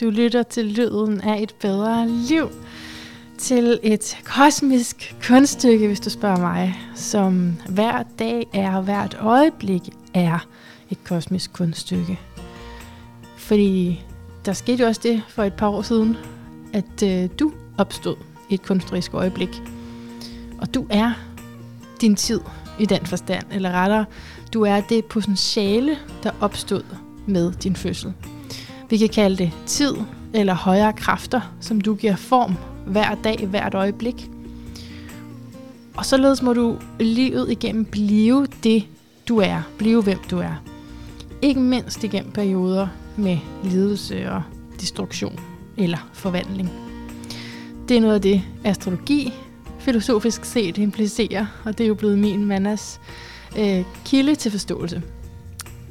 Du lytter til lyden af et bedre liv. Til et kosmisk kunststykke, hvis du spørger mig, som hver dag er, og hvert øjeblik er et kosmisk kunststykke. Fordi der skete jo også det for et par år siden, at øh, du opstod i et kunstnerisk øjeblik. Og du er din tid i den forstand, eller rettere, du er det potentiale, der opstod med din fødsel. Vi kan kalde det tid eller højere kræfter, som du giver form hver dag, hvert øjeblik. Og således må du livet igennem blive det, du er. Blive hvem du er. Ikke mindst igennem perioder med lidelse og destruktion eller forvandling. Det er noget af det, astrologi filosofisk set implicerer, og det er jo blevet min mandas øh, kilde til forståelse.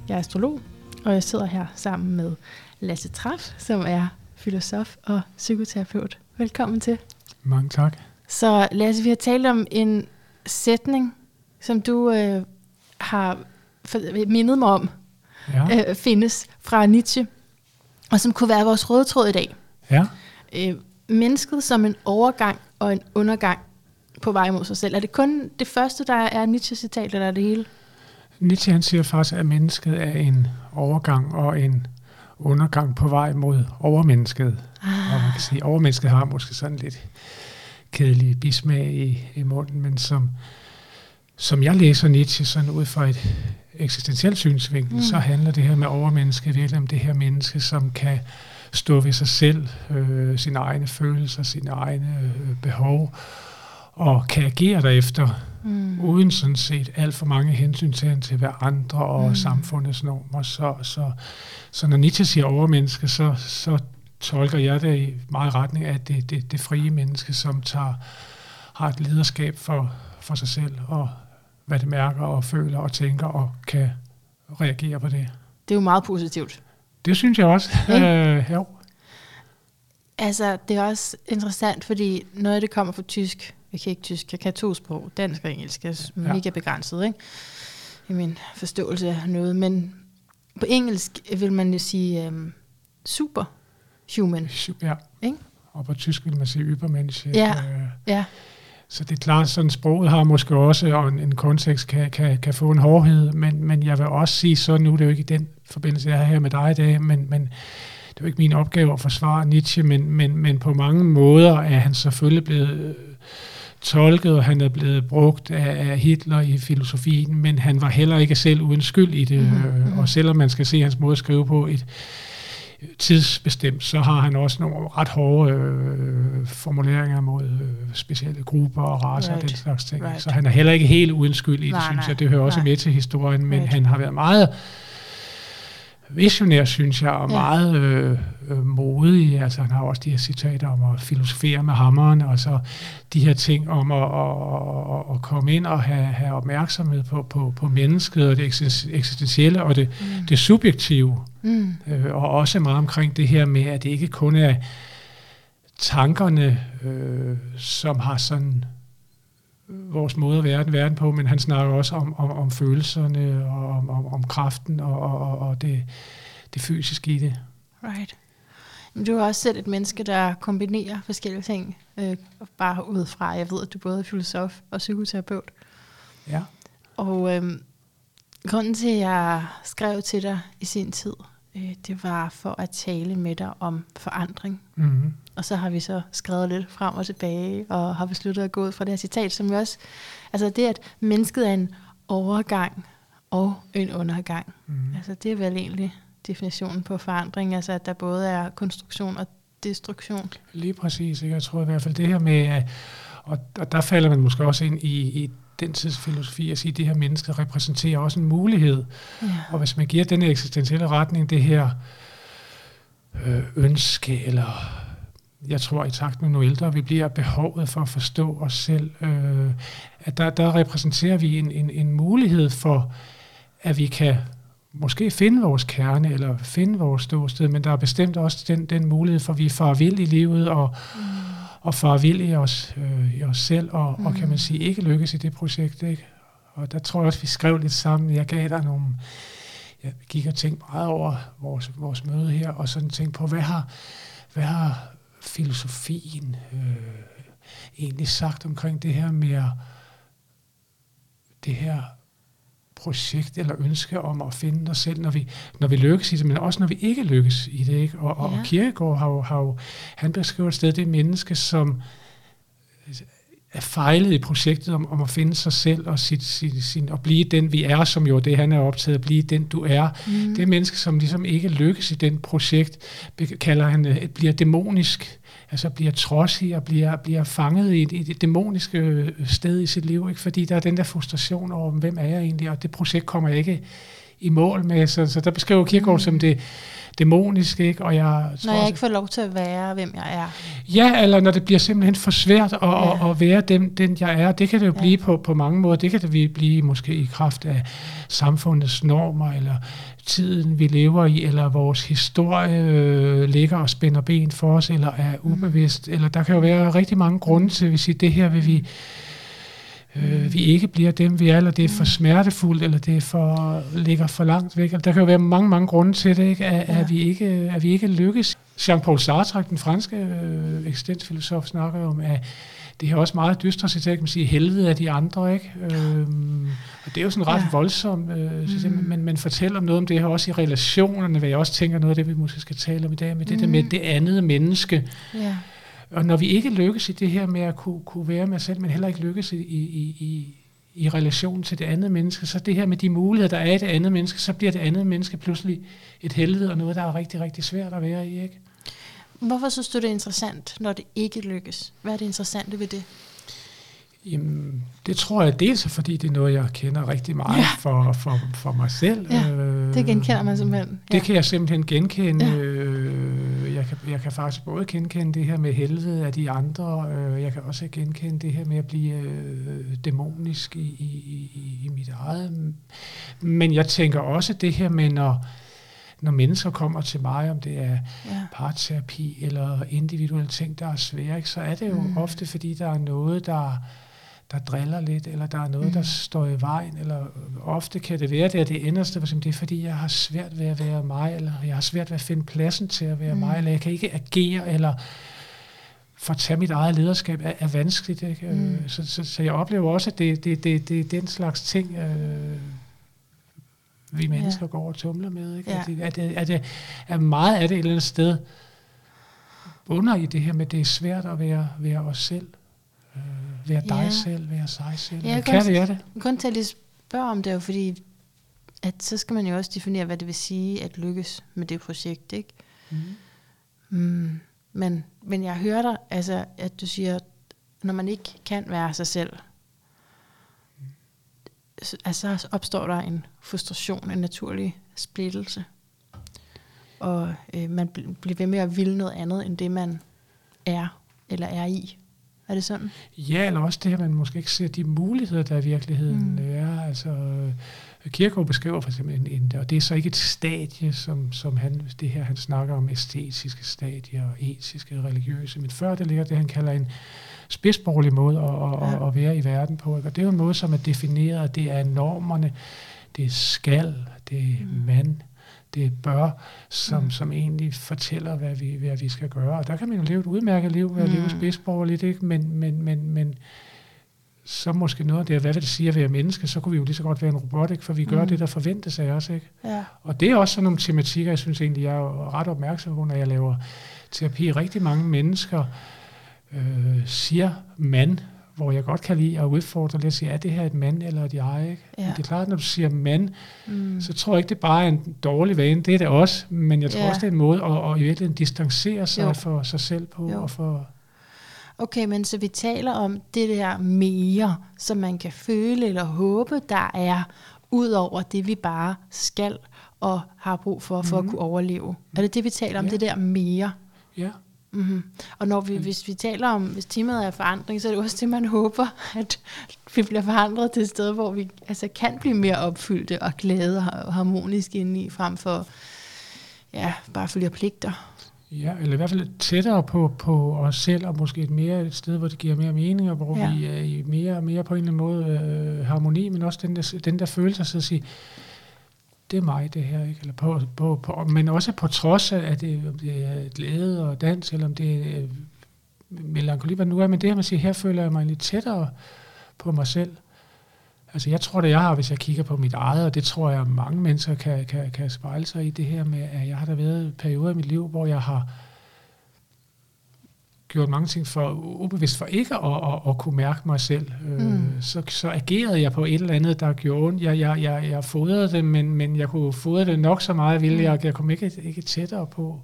Jeg er astrolog, og jeg sidder her sammen med Lasse Traff, som er filosof og psykoterapeut. Velkommen til. Mange tak. Så Lasse, vi har talt om en sætning, som du øh, har mindet mig om, ja. øh, findes fra Nietzsche, og som kunne være vores røde tråd i dag. Ja. Øh, mennesket som en overgang og en undergang på vej mod sig selv. Er det kun det første, der er Nietzsche-citat, eller er det hele? Nietzsche han siger faktisk, at mennesket er en overgang og en undergang på vej mod overmennesket. Ah. Og man kan sige, overmennesket har måske sådan lidt kedelig bismag i, i munden, men som, som jeg læser Nietzsche sådan ud fra et eksistentielt synsvinkel, mm. så handler det her med overmennesket virkelig om det her menneske, som kan stå ved sig selv, øh, sine egne følelser, sine egne øh, behov, og kan agere derefter, mm. uden sådan set alt for mange hensyn til, til hver andre og mm. samfundets normer. Så, så, så når Nietzsche siger overmenneske, så, så tolker jeg det i meget retning af det, det, det frie menneske, som tager, har et lederskab for, for sig selv, og hvad det mærker og føler og tænker, og kan reagere på det. Det er jo meget positivt. Det synes jeg også. Øh, jo. Altså, det er også interessant, fordi noget af det kommer fra tysk, jeg kan ikke tysk, jeg kan to sprog, dansk og engelsk, er ja. mega begrænset, ikke? I min forståelse af noget, men på engelsk vil man jo sige um, super human. Ja, ikke? og på tysk vil man sige übermensch. Ja, øh, ja. Så det er klart, sådan sproget har måske også, og en, en kontekst kan, kan, kan få en hårdhed, men, men jeg vil også sige, så nu det er jo ikke i den forbindelse, jeg er her med dig i dag, men, men det er jo ikke min opgave at forsvare Nietzsche, men, men, men på mange måder er han selvfølgelig blevet tolket, og han er blevet brugt af, af Hitler i filosofien, men han var heller ikke selv uden skyld i det. Mm-hmm. Og selvom man skal se hans måde at skrive på et tidsbestemt, så har han også nogle ret hårde øh, formuleringer mod øh, specielle grupper og raser right. og den slags ting. Right. Så han er heller ikke helt uden skyld i det, nej, synes jeg. Det hører også nej. med til historien, men right. han har været meget visionær, synes jeg, og ja. meget øh, øh, modig. Altså, han har også de her citater om at filosofere med hammeren, og så de her ting om at, at, at, at komme ind og have, have opmærksomhed på, på, på mennesket, og det eksistentielle, og det, mm. det subjektive. Mm. Øh, og også meget omkring det her med, at det ikke kun er tankerne, øh, som har sådan vores måde at være verden på, men han snakker også om, om, om følelserne og om, om, om kraften og, og, og det, det fysiske i det. Right. Men du er også selv et menneske, der kombinerer forskellige ting, øh, bare udefra. Jeg ved, at du både er filosof og psykoterapeut. Ja. Og øh, grunden til, at jeg skrev til dig i sin tid, øh, det var for at tale med dig om forandring. Mm-hmm. Og så har vi så skrevet lidt frem og tilbage, og har besluttet at gå ud fra det her citat, som jo også, altså det, at mennesket er en overgang og en undergang. Mm. Altså det er vel egentlig definitionen på forandring, altså at der både er konstruktion og destruktion. Lige præcis, jeg tror i hvert fald det her med, og, og der falder man måske også ind i, i den tids filosofi at sige, at det her menneske repræsenterer også en mulighed. Ja. Og hvis man giver den eksistentielle retning, det her øh, ønske eller jeg tror i takt med nu ældre vi bliver behovet for at forstå os selv, øh, at der, der repræsenterer vi en, en, en mulighed for, at vi kan måske finde vores kerne, eller finde vores ståsted, men der er bestemt også den, den mulighed for, at vi er vild i livet, og, mm. og far i os, øh, i os selv, og, mm. og kan man sige, ikke lykkes i det projekt. Ikke? Og der tror jeg også, vi skrev lidt sammen, jeg gav dig nogle jeg gik og tænkte meget over vores, vores møde her, og sådan tænkte på, hvad har, hvad har filosofien øh, egentlig sagt omkring det her med det her projekt eller ønske om at finde os selv, når vi, når vi lykkes i det, men også når vi ikke lykkes i det. Ikke? Og, og, ja. og Kierkegaard har jo, har jo, han beskriver et sted det menneske, som er fejlet i projektet om, om at finde sig selv og, sit, sit, sin, og blive den, vi er, som jo det, han er optaget at blive den, du er. Mm. Det menneske, som ligesom ikke lykkes i den projekt, kalder han, øh, bliver dæmonisk altså bliver trodsig og bliver, bliver fanget i et, i et dæmonisk øh, sted i sit liv, ikke? fordi der er den der frustration over, hvem er jeg egentlig, og det projekt kommer jeg ikke i mål med. Så, så der beskriver Kierkegaard mm. som det dæmonisk, ikke? Og jeg tror, når jeg ikke får lov til at være, hvem jeg er. Ja, eller når det bliver simpelthen for svært at, ja. at, at være den, den, jeg er. Det kan det jo ja. blive på, på mange måder. Det kan det blive måske i kraft af samfundets normer, eller tiden, vi lever i, eller vores historie øh, ligger og spænder ben for os, eller er mm. ubevidst. Mm. Eller der kan jo være rigtig mange grunde til, at vi siger, det her vil vi øh, vi ikke bliver dem, vi er, eller det er for mm. smertefuldt, eller det er for, ligger for langt væk. Der kan jo være mange, mange grunde til det, ikke? At, ja. at, vi ikke, at vi ikke lykkes. Jean-Paul Sartre, den franske øh, eksistensfilosof, snakker om, at det er også meget dystre citat, kan man sige, helvede af de andre, ikke? Øhm, og det er jo sådan ret ja. voldsomt, øh, synes mm. men man fortæller noget om det her også i relationerne, hvad jeg også tænker, noget af det, vi måske skal tale om i dag, med det mm. der med det andet menneske. Ja og når vi ikke lykkes i det her med at kunne, kunne være med os selv, men heller ikke lykkes i, i, i, i relation til det andet menneske, så det her med de muligheder, der er i det andet menneske, så bliver det andet menneske pludselig et helvede, og noget, der er rigtig, rigtig svært at være i. Ikke? Hvorfor synes du, det er interessant, når det ikke lykkes? Hvad er det interessante ved det? Jamen, det tror jeg dels er, fordi det er noget, jeg kender rigtig meget ja. for, for, for mig selv. Ja, det genkender man simpelthen. Ja. Det kan jeg simpelthen genkende. Ja. Øh, kan, jeg kan faktisk både genkende det her med helvede af de andre. Øh, jeg kan også genkende det her med at blive øh, dæmonisk i, i, i, mit eget. Men jeg tænker også det her med, når, når mennesker kommer til mig, om det er ja. parterapi eller individuelle ting, der er svære, ikke, så er det jo mm. ofte, fordi der er noget, der der driller lidt, eller der er noget, mm. der står i vejen, eller ofte kan det være, det er det enderste, for det er fordi, jeg har svært ved at være mig, eller jeg har svært ved at finde pladsen til at være mm. mig, eller jeg kan ikke agere, eller for at tage mit eget lederskab er, er vanskeligt. Ikke? Øh, mm. Så, så, så jeg oplever også, at det, det, det, det er den slags ting, øh, vi mennesker ja. går og tumler med. Ikke? Ja. At, det, at, det, at, det, at meget af det et eller andet sted under i det her med, at det er svært at være, være os selv. Være dig ja. selv, være sig selv. Ja, kan det, er det? Kun til at lige spørge om det, jo fordi, at så skal man jo også definere, hvad det vil sige at lykkes med det projekt, ikke? Mm. Mm. Men, men jeg hører dig, altså, at du siger, når man ikke kan være sig selv, mm. altså, så opstår der en frustration, en naturlig splittelse. Og øh, man bliver ved med at ville noget andet, end det man er, eller er i. Er det sådan? Ja, eller også det, at man måske ikke ser de muligheder, der i virkeligheden mm. er. Altså, Kierkegaard beskriver for eksempel en, en, og det er så ikke et stadie, som, som han, det her, han snakker om æstetiske stadier og etiske, religiøse, men før det ligger det, han kalder en spidsborgerlig måde at, at, ja. at være i verden på. Og det er jo en måde, som er defineret, det er normerne, det er skal, det er mm. mand, det bør, som, mm. som egentlig fortæller, hvad vi, hvad vi skal gøre. Og der kan man jo leve et udmærket liv ved at mm. leve spidsborgerligt, ikke? Men, men, men, men så måske noget af det, hvad vil det sige at være menneske, så kunne vi jo lige så godt være en robot, ikke? for vi gør mm. det, der forventes af os. Ikke? Ja. Og det er også sådan nogle tematikker, jeg synes egentlig, jeg er ret opmærksom på, når jeg laver terapi. Rigtig mange mennesker øh, siger mand hvor jeg godt kan lide at udfordre lidt og sige, er det her et mand eller et jeg? Ikke? Ja. Men det er klart, når du siger mand, mm. så tror jeg ikke, det er bare en dårlig vane. Det er det også, men jeg tror ja. også, det er en måde at, at i virkeligheden distancere sig jo. for sig selv på. Jo. Og for Okay, men så vi taler om det der mere, som man kan føle eller håbe, der er ud over det, vi bare skal og har brug for, for mm. at kunne overleve. Mm. Er det det, vi taler om, ja. det der mere? Ja. Mm-hmm. Og når vi, hvis vi taler om, hvis temaet er forandring, så er det også det, man håber, at vi bliver forandret til et sted, hvor vi altså, kan blive mere opfyldte og glade og harmoniske indeni, frem for ja, bare følge pligter. Ja, eller i hvert fald tættere på, på os selv, og måske et, mere, et sted, hvor det giver mere mening, og hvor ja. vi er i mere, mere på en eller anden måde øh, harmoni, men også den der, den der følelse at sige, det er mig det her, ikke? Eller på, på, på, men også på trods af, at det, om det er glæde og dans, eller om det er øh, melankoli, hvad nu er, men det her, man siger, her føler jeg mig lidt tættere på mig selv. Altså jeg tror det, jeg har, hvis jeg kigger på mit eget, og det tror jeg, mange mennesker kan, kan, kan spejle sig i det her med, at jeg har der været perioder i mit liv, hvor jeg har gjort mange ting for ubevidst for ikke at, at, at kunne mærke mig selv. Øh, mm. så, så agerede jeg på et eller andet, der gjorde ondt. Jeg, jeg, jeg, jeg fodrede det, men, men jeg kunne fodre det nok så meget, ville jeg, mm. jeg kom ikke, ikke tættere på.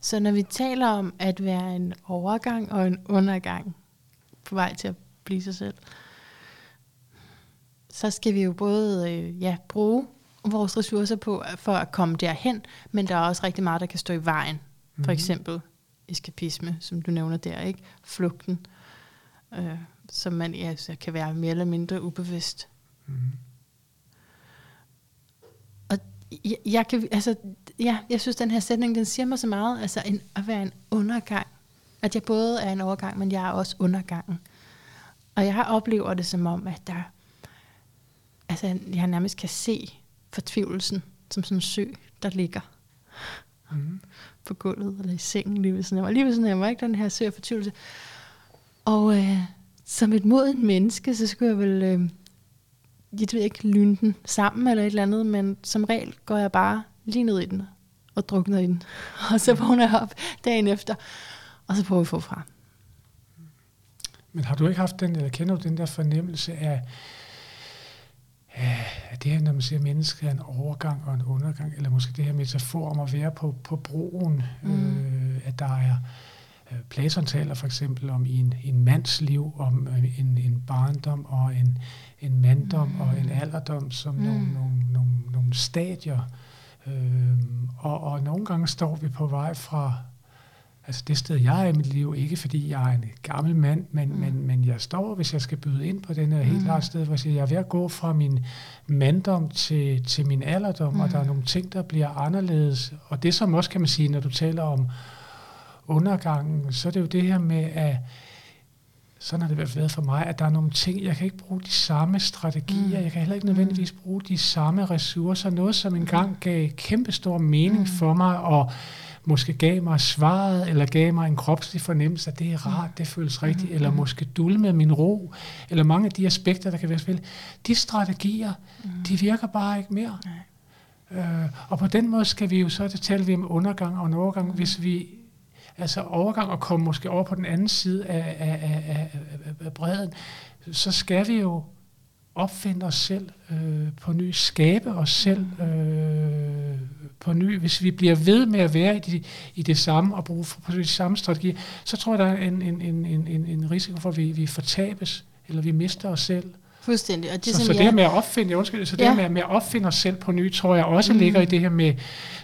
Så når vi taler om at være en overgang og en undergang på vej til at blive sig selv, så skal vi jo både øh, ja, bruge vores ressourcer på for at komme derhen, men der er også rigtig meget, der kan stå i vejen. For mm-hmm. eksempel eskapisme, som du nævner der, ikke? Flugten, øh, som man ja, så kan være mere eller mindre ubevidst. Mm-hmm. Og jeg, jeg kan, altså, ja, jeg synes, den her sætning, den siger mig så meget, altså en, at være en undergang. At jeg både er en overgang, men jeg er også undergangen. Og jeg oplever det som om, at der, altså jeg nærmest kan se fortvivlelsen som sådan en sø, der ligger. Mm på gulvet, eller i sengen lige ved sådan af mig. Lige ved sådan af mig, ikke? Den her søg fortvivlelse. Og øh, som et modent menneske, så skulle jeg vel, øh, jeg ved ikke, lyne den sammen eller et eller andet, men som regel går jeg bare lige ned i den og drukner i den. Og så vågner jeg op dagen efter, og så prøver vi forfra. Men har du ikke haft den, eller kender du den der fornemmelse af, at det her, når man siger, at mennesket er en overgang og en undergang, eller måske det her metafor om at være på, på broen, mm. øh, at der er, øh, Platon taler for eksempel om en, en mands liv, om en, en barndom og en, en manddom mm. og en alderdom som mm. nogle, nogle, nogle, nogle stadier. Øh, og, og nogle gange står vi på vej fra Altså det sted, jeg er i mit liv, ikke fordi jeg er en gammel mand, men, mm. men, men jeg står, hvis jeg skal byde ind på den her helt mm. klart sted, hvor jeg siger, jeg er ved at gå fra min manddom til, til min alderdom, mm. og der er nogle ting, der bliver anderledes. Og det som også kan man sige, når du taler om undergangen, så er det jo det her med, at sådan har det været været for mig, at der er nogle ting, jeg kan ikke bruge de samme strategier, mm. jeg kan heller ikke nødvendigvis mm. bruge de samme ressourcer, noget som engang gav kæmpestor mening mm. for mig, og måske gav mig svaret, eller gav mig en kropslig fornemmelse, at det er rart, det føles rigtigt, mm. eller måske med min ro, eller mange af de aspekter, der kan være spillet. De strategier, mm. de virker bare ikke mere. Nej. Øh, og på den måde skal vi jo så, det taler vi om undergang og en overgang, mm. hvis vi altså overgang og komme måske over på den anden side af, af, af, af, af bredden, så skal vi jo opfinde os selv øh, på ny, skabe os selv øh, på ny. Hvis vi bliver ved med at være i, de, i det samme og bruge på de samme strategier, så tror jeg, der er en, en, en, en, en risiko for, at vi, vi fortabes, eller vi mister os selv. Fuldstændig. Og det, så, så det her med at opfinde, undskyld, så det ja. med, med at opfinde os selv på ny, tror jeg også mm. ligger i det her med,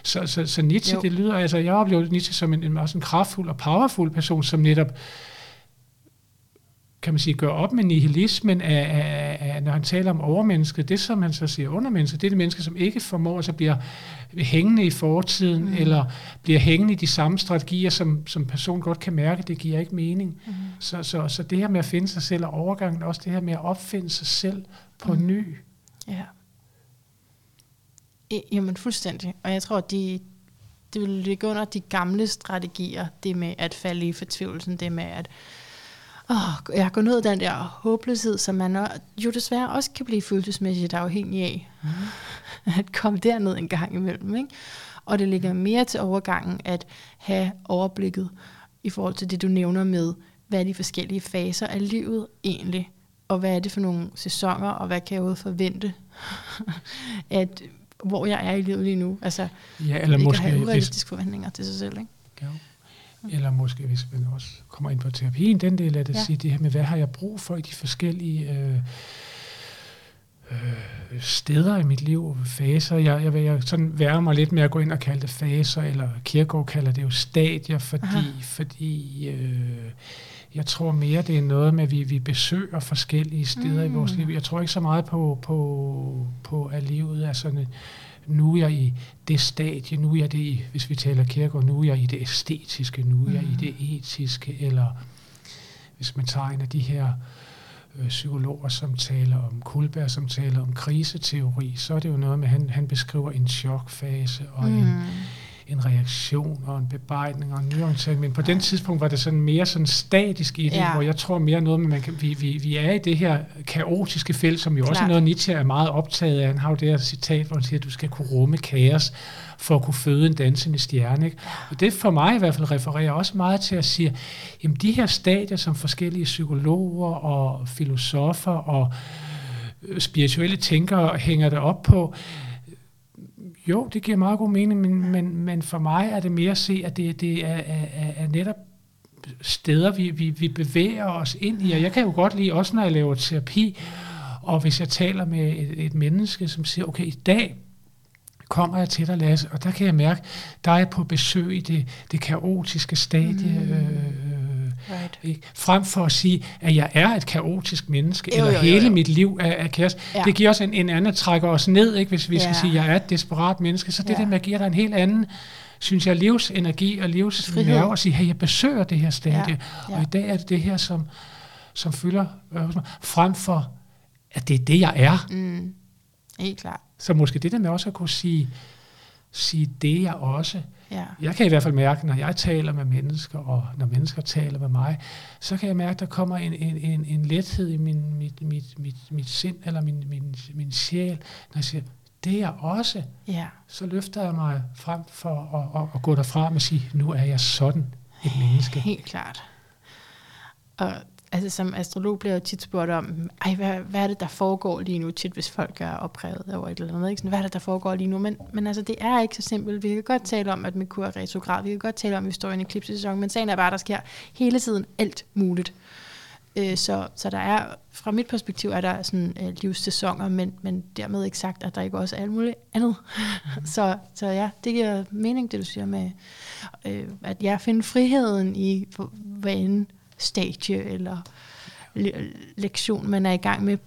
så, så, så Nietzsche, jo. det lyder, altså jeg oplever Nietzsche som en, en, også en kraftfuld og powerful person, som netop kan man sige, gøre op med nihilismen, af, af, af, når han taler om overmennesket. Det, som han så siger undermennesket, det er det menneske, som ikke formår, så bliver hængende i fortiden, mm. eller bliver hængende i de samme strategier, som, som person godt kan mærke, det giver ikke mening. Mm. Så, så, så det her med at finde sig selv og overgangen, også det her med at opfinde sig selv på mm. ny. Ja. Jamen fuldstændig. Og jeg tror, at de, det vil ligge under de gamle strategier, det med at falde i fortvivlelsen, det med at oh, jeg går ned ad den der håbløshed, som man jo desværre også kan blive følelsesmæssigt afhængig af. Mm. At komme derned en gang imellem. Ikke? Og det ligger mere til overgangen at have overblikket i forhold til det, du nævner med, hvad er de forskellige faser af livet egentlig, og hvad er det for nogle sæsoner, og hvad kan jeg forvente, at hvor jeg er i livet lige nu. Altså, ja, eller måske, have urealistiske forventninger til sig selv. Ikke? Ja. Eller måske, hvis man også kommer ind på terapien, den del af det, ja. sige det her med, hvad har jeg brug for i de forskellige øh, øh, steder i mit liv, faser. Jeg, jeg vil jeg sådan være mig lidt med at gå ind og kalde det faser, eller Kierkegaard kalder det jo stadier, fordi, fordi øh, jeg tror mere, det er noget med, at vi, vi besøger forskellige steder mm. i vores liv. Jeg tror ikke så meget på, på, på at livet er sådan nu er jeg i det stadie, nu er jeg det i, hvis vi taler kirke, nu er jeg i det æstetiske, nu er jeg mm. i det etiske, eller hvis man tager en af de her øh, psykologer, som taler om Kulberg, som taler om kriseteori, så er det jo noget med, at han, han beskriver en chokfase og mm. en, en reaktion og en bebejdning og en nyorientering. Men på den tidspunkt var det sådan mere sådan statisk i det, ja. hvor jeg tror mere noget man kan, vi, vi, vi er i det her kaotiske felt, som jo Klart. også er noget, Nietzsche er meget optaget af. Han har jo det her citat, hvor han siger, at du skal kunne rumme kaos for at kunne føde en dansende stjerne. Ikke? Og det for mig i hvert fald refererer også meget til at sige, jamen de her stadier, som forskellige psykologer og filosofer og øh, spirituelle tænkere hænger det op på, jo, det giver meget god mening, men, men, men for mig er det mere at se, at det, det er, er, er netop steder, vi, vi, vi bevæger os ind i. Og jeg kan jo godt lide, også når jeg laver terapi, og hvis jeg taler med et, et menneske, som siger, okay, i dag kommer jeg til dig, Lasse, og der kan jeg mærke, der er jeg på besøg i det, det kaotiske stadie, mm. øh, Right. Ikke? Frem for at sige, at jeg er et kaotisk menneske, jo, eller jo, jo, hele jo. mit liv er, er kaos. Ja. Det giver os en, en anden, trækker os ned, ikke? hvis vi ja. skal sige, at jeg er et desperat menneske. Så det ja. der med at give dig en helt anden, synes jeg, livsenergi og livsnerve, og sige, hey, jeg besøger det her stadie, ja. Ja. og i dag er det det her, som, som fylder, øh, frem for, at det er det, jeg er. Mm. Helt klart. Så måske det der med også at kunne sige, sige det, jeg også Ja. Jeg kan i hvert fald mærke, når jeg taler med mennesker, og når mennesker taler med mig, så kan jeg mærke, at der kommer en, en, en, en lethed i min, mit, mit, mit, mit sind, eller min, min, min sjæl, når jeg siger, det er jeg også. Ja. Så løfter jeg mig frem for at, at, at gå derfra og sige, nu er jeg sådan et menneske. Helt klart. Og altså som astrolog bliver jeg tit spurgt om, ej, hvad, hvad er det, der foregår lige nu, tit hvis folk er oprevet over et eller andet, ikke? Sådan, hvad er det, der foregår lige nu? Men, men altså, det er ikke så simpelt. Vi kan godt tale om, at Merkur er retrograd, vi kan godt tale om, at vi står i en eklipsesæson, men sagen er bare, at der sker hele tiden alt muligt. Øh, så, så der er, fra mit perspektiv, er der sådan øh, livssæsoner, men, men dermed ikke sagt, at der ikke også er alt muligt andet. Mm. så, så ja, det giver mening, det du siger med, øh, at jeg finder friheden i, hvad end stadie eller le- lektion, man er i gang med.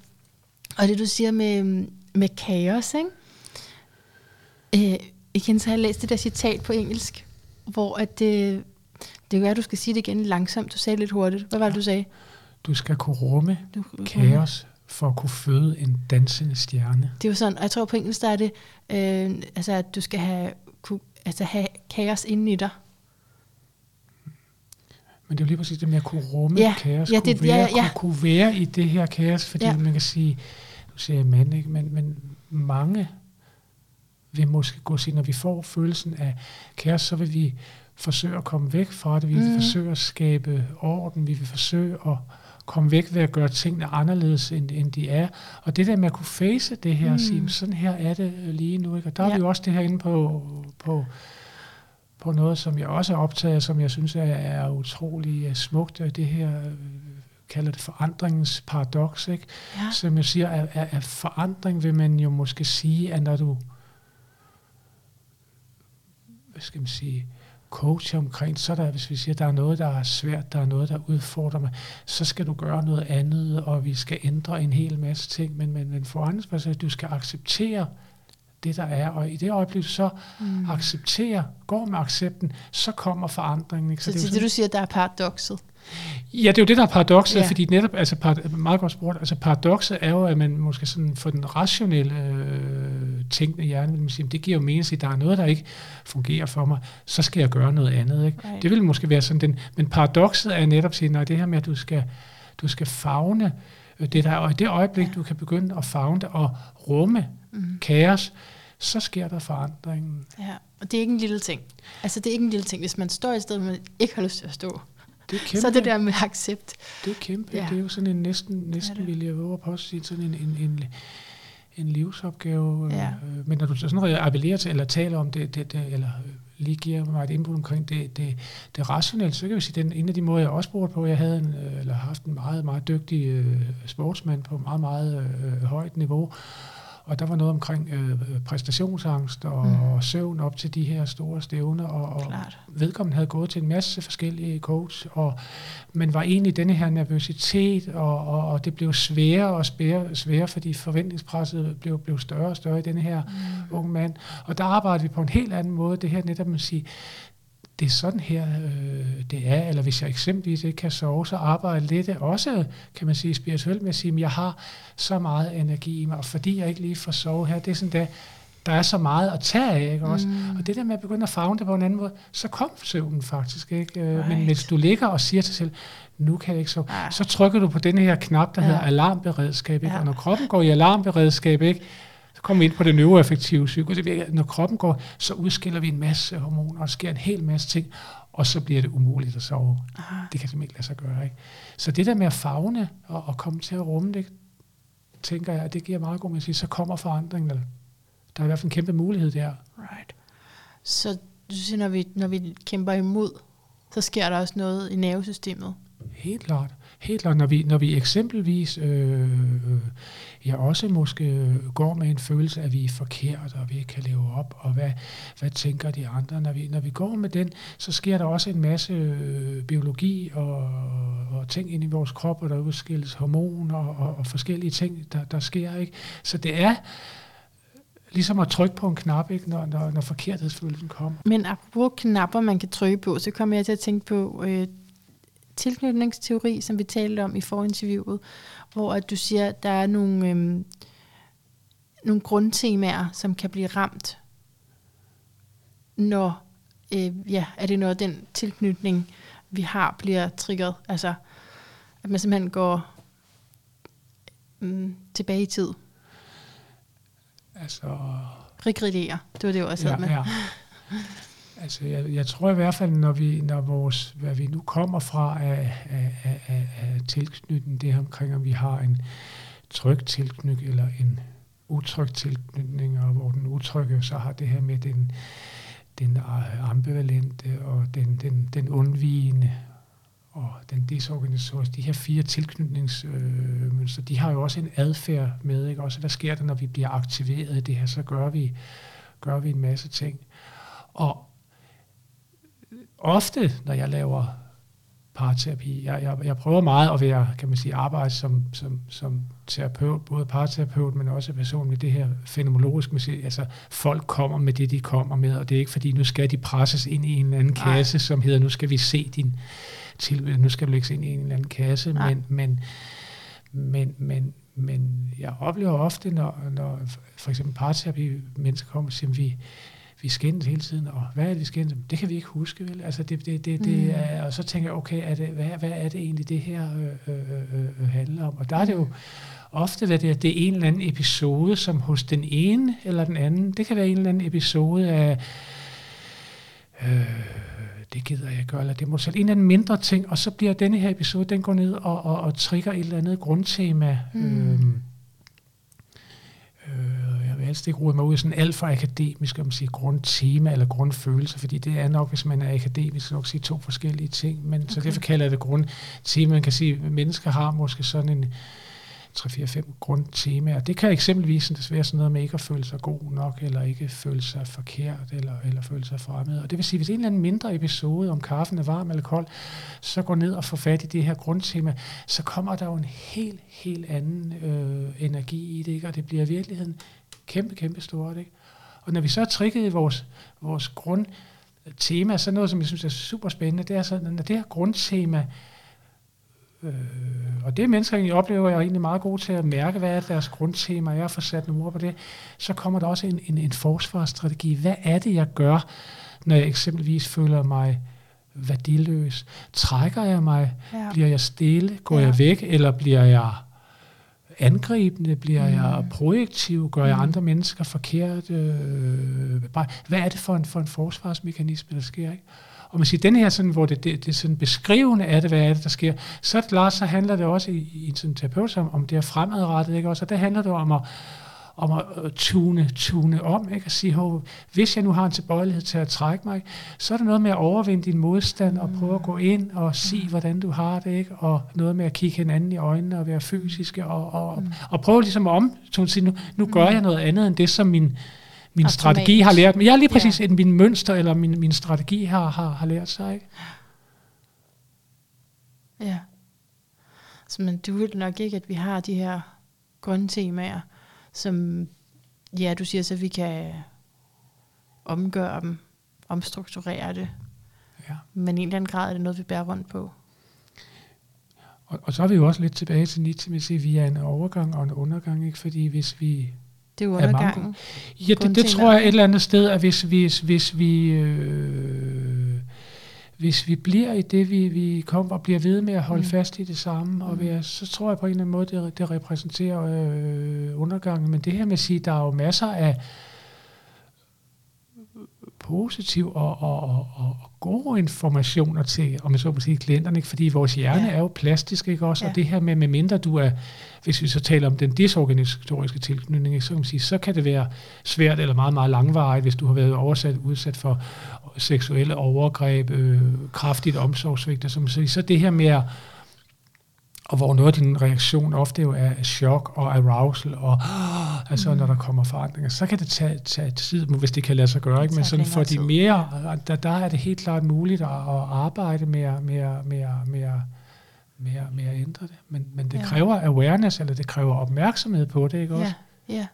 Og det du siger med, med kaos, ikke? Øh, igen, så har jeg læst det der citat på engelsk, hvor at det, det kan være, at du skal sige det igen langsomt. Du sagde lidt hurtigt. Hvad var det, du sagde? Du skal kunne rumme du, kaos for at kunne føde en dansende stjerne. Det er jo sådan, og jeg tror på engelsk, der er det, øh, altså, at du skal have, kunne, altså, have kaos inde i dig, men det er jo lige præcis det med at kunne rumme ja, kaos, ja, det, kunne, være, ja, ja. Kunne, kunne være i det her kaos, fordi ja. man kan sige, du siger mand, ikke? Men, men mange vil måske gå sige, når vi får følelsen af kaos, så vil vi forsøge at komme væk fra det, vi vil mm. forsøge at skabe orden, vi vil forsøge at komme væk ved at gøre tingene anderledes, end, end de er. Og det der med at kunne face det her, mm. og sige, sådan her er det lige nu. Ikke? Og der ja. er vi jo også det her inde på, på på noget, som jeg også er optaget som jeg synes er, er utrolig uh, smukt. Det her, uh, kalder det forandringens paradoks, ikke? Ja. Som jeg siger, at, at, at forandring vil man jo måske sige, at når du hvad skal man sige, coach omkring, så der, hvis vi siger, at der er noget, der er svært, der er noget, der udfordrer mig, så skal du gøre noget andet, og vi skal ændre en hel masse ting, men, men, men forandringsbasis, at du skal acceptere det, der er. Og i det øjeblik, så mm. accepterer, går med accepten, så kommer forandringen. Ikke? Så, så det, det, det, du siger, der er paradokset? Ja, det er jo det, der er paradokset, ja. fordi netop, altså parad- meget godt spurgt, altså paradokset er jo, at man måske sådan for den rationelle øh, tænkende hjerne, vil man sige, det giver jo mening, at der er noget, der ikke fungerer for mig, så skal jeg gøre noget andet. Ikke? Right. Det vil måske være sådan den, men paradokset er netop at sige, nej, det her med, at du skal, du skal fagne øh, det der, og i det øjeblik, ja. du kan begynde at fagne det og rumme mm. kaos, så sker der forandringen. Ja, og det er ikke en lille ting. Altså det er ikke en lille ting, hvis man står i stedet, man ikke har lyst til at stå. Det er kæmpe. Så det der med accept. Det er kæmpe. Ja. Det er jo sådan en næsten, næsten vil jeg våge på at sige, sådan en, en, en, en livsopgave. Ja. Øh, men når du sådan appellerer til, eller taler om det, det, det eller lige giver mig et input omkring det, det, det rationelle, så kan vi sige, den en af de måder, jeg også spurgte på, jeg havde en, øh, eller haft en meget, meget dygtig øh, sportsmand på meget, meget øh, højt niveau, og der var noget omkring øh, præstationsangst og, mm. og søvn op til de her store stævner, og, og vedkommende havde gået til en masse forskellige coach, og, men var egentlig denne her nervøsitet, og, og, og det blev sværere og sværere, sværere, fordi forventningspresset blev, blev større og større i denne her mm. unge mand. Og der arbejdede vi på en helt anden måde, det her netop med at sige, det er sådan her, øh, det er, eller hvis jeg eksempelvis ikke kan sove, så arbejder lidt også, kan man sige, spirituelt med at sige, at jeg har så meget energi i mig, og fordi jeg ikke lige får sove her, det er sådan der, der er så meget at tage af, ikke også? Mm. Og det der med at begynde at fagne det på en anden måde, så kom søvnen faktisk, ikke? Øh, right. Men hvis du ligger og siger til dig selv, nu kan jeg ikke sove, ah. så trykker du på den her knap, der ja. hedder alarmberedskab, ikke? Ja. Og når kroppen går i alarmberedskab, ikke? Kommer vi ind på det neuroaffektive psyko. Når kroppen går, så udskiller vi en masse hormoner, og sker en hel masse ting, og så bliver det umuligt at sove. Aha. Det kan simpelthen ikke lade sig gøre. Ikke? Så det der med at fagne og, og komme til at rumme det, tænker jeg, det giver meget god sige, så kommer forandringen. Der er i hvert fald en kæmpe mulighed der. Right. Så du siger, når vi, når vi kæmper imod, så sker der også noget i nervesystemet? Helt klart. Helt klart, når vi, når vi eksempelvis øh, ja, også måske går med en følelse af, at vi er forkert, og vi ikke kan leve op, og hvad, hvad tænker de andre? Når vi, når vi går med den, så sker der også en masse øh, biologi og, og ting ind i vores krop, og der udskilles hormoner og, og, og forskellige ting, der, der sker. Ikke? Så det er ligesom at trykke på en knap, ikke, når, når, når forkerthedsfølelsen kommer. Men apropos knapper, man kan trykke på, så kommer jeg til at tænke på øh, tilknytningsteori, som vi talte om i forinterviewet, hvor at du siger, at der er nogle, øhm, nogle grundtemaer, som kan blive ramt, når øh, ja, er det når den tilknytning, vi har, bliver triggeret. Altså, at man simpelthen går mm, tilbage i tid. Altså... Regrederer, det var det, jeg også ja, med. Ja. Altså, jeg, jeg tror i hvert fald, når vi, når vores, hvad vi nu kommer fra af, af, af, af, af tilknytning, det her omkring, om vi har en tryg tilknytning eller en utryg tilknytning, og hvor den utrygge så har det her med den, den ambivalente og den, den, den undvigende og den desorganiserede, de her fire tilknytningsmønstre, øh, de har jo også en adfærd med, ikke? Også hvad sker der, når vi bliver aktiveret i det her, så gør vi, gør vi en masse ting. Og ofte, når jeg laver parterapi, jeg, jeg, jeg prøver meget at være, kan man sige, arbejde som, som, som terapeut, både parterapeut, men også person med det her fenomenologisk, man siger, altså folk kommer med det, de kommer med, og det er ikke fordi, nu skal de presses ind i en eller anden kasse, Nej. som hedder, nu skal vi se din til, nu skal du lægge ind i en eller anden kasse, men, men, men, men, men jeg oplever ofte, når, når for eksempel parterapi mennesker kommer og siger, vi, vi skændes hele tiden, og hvad er det, vi skændes Det kan vi ikke huske, vel? Altså det, det, det, det mm. er, og så tænker jeg, okay, er det, hvad, hvad er det egentlig, det her øh, øh, øh, øh, handler om? Og der er det jo ofte, hvad det er, det er en eller anden episode, som hos den ene eller den anden, det kan være en eller anden episode af, øh, det gider jeg gøre, eller det må selv en eller anden mindre ting, og så bliver denne her episode, den går ned og, og, og trigger et eller andet grundtema. Mm. Øh, helst ikke rode mig ud i sådan alt for akademisk, om sige, grundtema eller grundfølelse, fordi det er nok, hvis man er akademisk, nok sige to forskellige ting, men okay. så derfor kalder jeg det grundtema. Man kan sige, at mennesker har måske sådan en 3-4-5 grundtemaer. Det kan eksempelvis være sådan noget med ikke at føle sig god nok, eller ikke føle sig forkert, eller, eller føle sig fremmed. Og det vil sige, hvis en eller anden mindre episode om kaffen er varm eller kold, så går ned og får fat i det her grundtema, så kommer der jo en helt, helt anden øh, energi i det, ikke? og det bliver i virkeligheden kæmpe, kæmpe stort. Ikke? Og når vi så i vores, vores grundtema, så noget, som jeg synes er super spændende, det er så, når det her grundtema, øh, og det mennesker egentlig oplever, jeg er egentlig meget god til at mærke, hvad er deres grundtema, jeg har fået sat nogle ord på det, så kommer der også en, en, en forsvarsstrategi. Hvad er det, jeg gør, når jeg eksempelvis føler mig værdiløs? Trækker jeg mig? Ja. Bliver jeg stille? Går ja. jeg væk? Eller bliver jeg angribende? Bliver mm. jeg projektiv? Gør jeg mm. andre mennesker forkert? Øh, hvad er det for en, for en forsvarsmekanisme, der sker? Ikke? Og man siger, den her, sådan, hvor det, det, det sådan beskrivende af det, hvad er det, der sker, så, klart, så handler det også i, i en sådan terapeut om, om det er fremadrettet, ikke? Også, og der handler det om at, om at tune, tune om, ikke? at sige, hvis jeg nu har en tilbøjelighed til at trække mig, så er det noget med at overvinde din modstand og prøve at gå ind og sige, hvordan du har det, ikke? og noget med at kigge hinanden i øjnene og være fysiske, og, og, mm. og prøve ligesom at om, sige, nu, nu gør jeg noget andet end det, som min, min strategi har lært mig. Ja, lige præcis, ja. min mønster eller min, min strategi har, har, har lært sig. Ikke? Ja. Så men du vil nok ikke, at vi har de her grundtemaer, som, ja, du siger så, vi kan omgøre dem, omstrukturere det. Ja. Men i en eller anden grad er det noget, vi bærer rundt på. Og, og så er vi jo også lidt tilbage til Nietzsche, at vi er en overgang og en undergang, ikke? fordi hvis vi... Det er Er undergangen. Ja, det, det tror jeg et eller andet sted, at hvis, hvis, hvis vi... Øh, hvis vi bliver i det, vi, vi kommer og bliver ved med at holde Mm. fast i det samme, og Mm. være, så tror jeg på en eller anden måde, det, det repræsenterer øh, undergangen. Men det her med at sige, der er jo masser af positiv og, og, og, og gode informationer til, om jeg så må sige, klienterne, ikke? fordi vores hjerne Ja. er jo plastisk, ikke også? Ja. Og det her med, med mindre du er, hvis vi så taler om den disorganisatoriske tilknytning, så kan man sige, så kan det være svært eller meget, meget langvarigt, hvis du har været oversat, udsat for seksuelle overgreb, øh, kraftigt omsorgsvigt, så, så det her med at og hvor noget af din reaktion ofte jo er chok og arousal, og altså Mm. når der kommer forandringer, så kan det tage, tage tid, hvis det kan lade sig gøre. Ikke? Men sådan for de mere, der, der er det helt klart muligt at, at arbejde med, at- med, at- med, at- med, at- med, at- med at ændre det. Men, men det Ja. kræver awareness, eller det kræver opmærksomhed på det, ikke også? Ja, ja.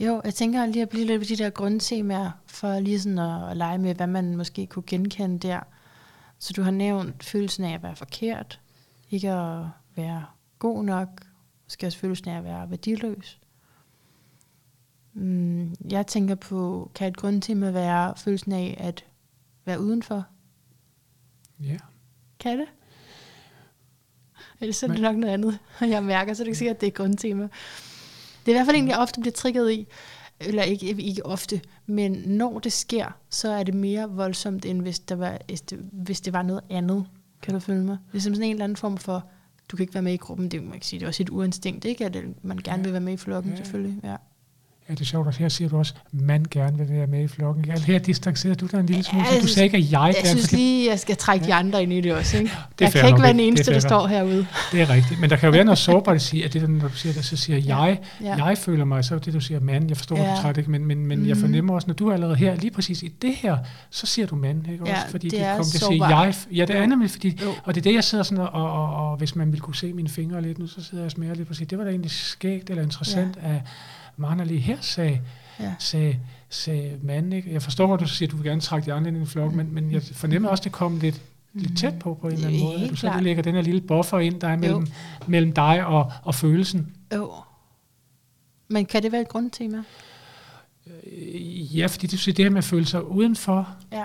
Jo, jeg tænker lige at blive lidt ved de der grundtemaer, for lige sådan at, at lege med, hvad man måske kunne genkende der. Så du har nævnt følelsen af at være forkert, ikke at være god nok, også følelsen af at være værdiløs. Mm, jeg tænker på, kan et grundtema være følelsen af at være udenfor? Ja. Kan det? Ellers er det Men- nok noget andet, jeg mærker, så er det ikke sikkert, at det er et grundtema. Det er i hvert fald en, jeg ofte bliver trigget i, eller ikke, ikke ofte, men når det sker, så er det mere voldsomt, end hvis, der var, hvis, det, hvis det var noget andet. Kan du følge mig? Det er sådan en eller anden form for, du kan ikke være med i gruppen, det, man kan sige, det er også et uinstinkt, ikke? At man gerne vil være med i flokken, selvfølgelig. Ja. Ja, det er sjovt, at her siger du også, at man gerne vil være med i flokken. Altså her distancerer du dig en lille smule, Ja, så du sagde ikke, at jeg Jeg gerne synes fordi- lige, jeg skal trække de andre ind i det også, ikke? Det jeg kan ikke nok, være den eneste, der står herude. Det er rigtigt. Men der kan jo være noget sårbart at sige, at det, der, når du siger det, så siger Ja. jeg, Ja. jeg føler mig, så er det, du siger mand. Jeg forstår, ja. Ja. du træt, ikke? men, men, men mm. jeg Mhm. fornemmer også, når du er allerede her, lige præcis i det her, så siger du mand, ikke Ja, også? Fordi det det, er kommer til at sige jeg. Ja, det er nemlig, fordi, Jo. og det er det, jeg sidder sådan, og, og, og, og hvis man ville kunne se mine fingre lidt nu, så sidder jeg og smager lidt på at sige, det var da egentlig skægt eller interessant, ja. at Marna lige her sagde, Ja. sagde, sagde mand, ikke? Jeg forstår, hvad du siger, du vil gerne trække de andre ind i en flok, men, men jeg fornemmer også, det kom lidt, lidt tæt på på en eller anden Ja, måde. at helt Du så lægger den her lille buffer ind, der er mellem, mellem dig og, og følelsen. Jo. Men kan det være et grundtema? Øh, Ja, fordi det, det her med at føle sig udenfor, Ja.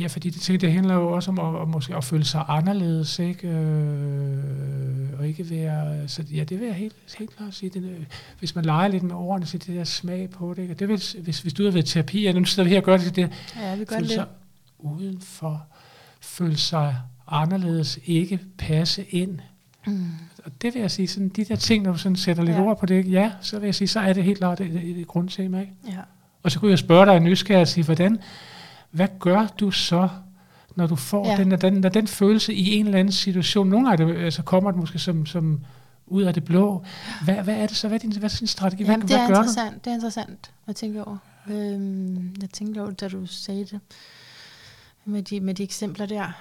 Ja, fordi det, det handler jo også om at, at, måske at føle sig anderledes, ikke? Øh, og ikke være, så ja, det vil jeg helt, helt klart sige. Det, hvis man leger lidt med ordene, så det der smag på det, ikke? Og det vil, hvis, hvis du har været i terapi, ja, nu sidder vi her og gør det, det Ja, vil godt føle sig udenfor, føle sig anderledes, ikke passe ind. Mm. Og det vil jeg sige, sådan, de der ting, når du sådan sætter lidt Ja. ord på det, ja, så vil jeg sige, så er det helt klart et, et, et grundtema. Ikke? Ja. Og så kunne jeg spørge dig nysgerrig og sige, hvordan, hvad gør du så, når du får Ja. den, når den, når den følelse i en eller anden situation, nogle gange er det, altså kommer det måske som, som ud af det blå. Hvad, hvad er det så? Hvad er din, hvad er din strategi? Hvad, Jamen, det hvad er gør du? interessant. Det er interessant at tænke over. Øhm, jeg tænkte over, det, da du sagde det, med de, med de eksempler der.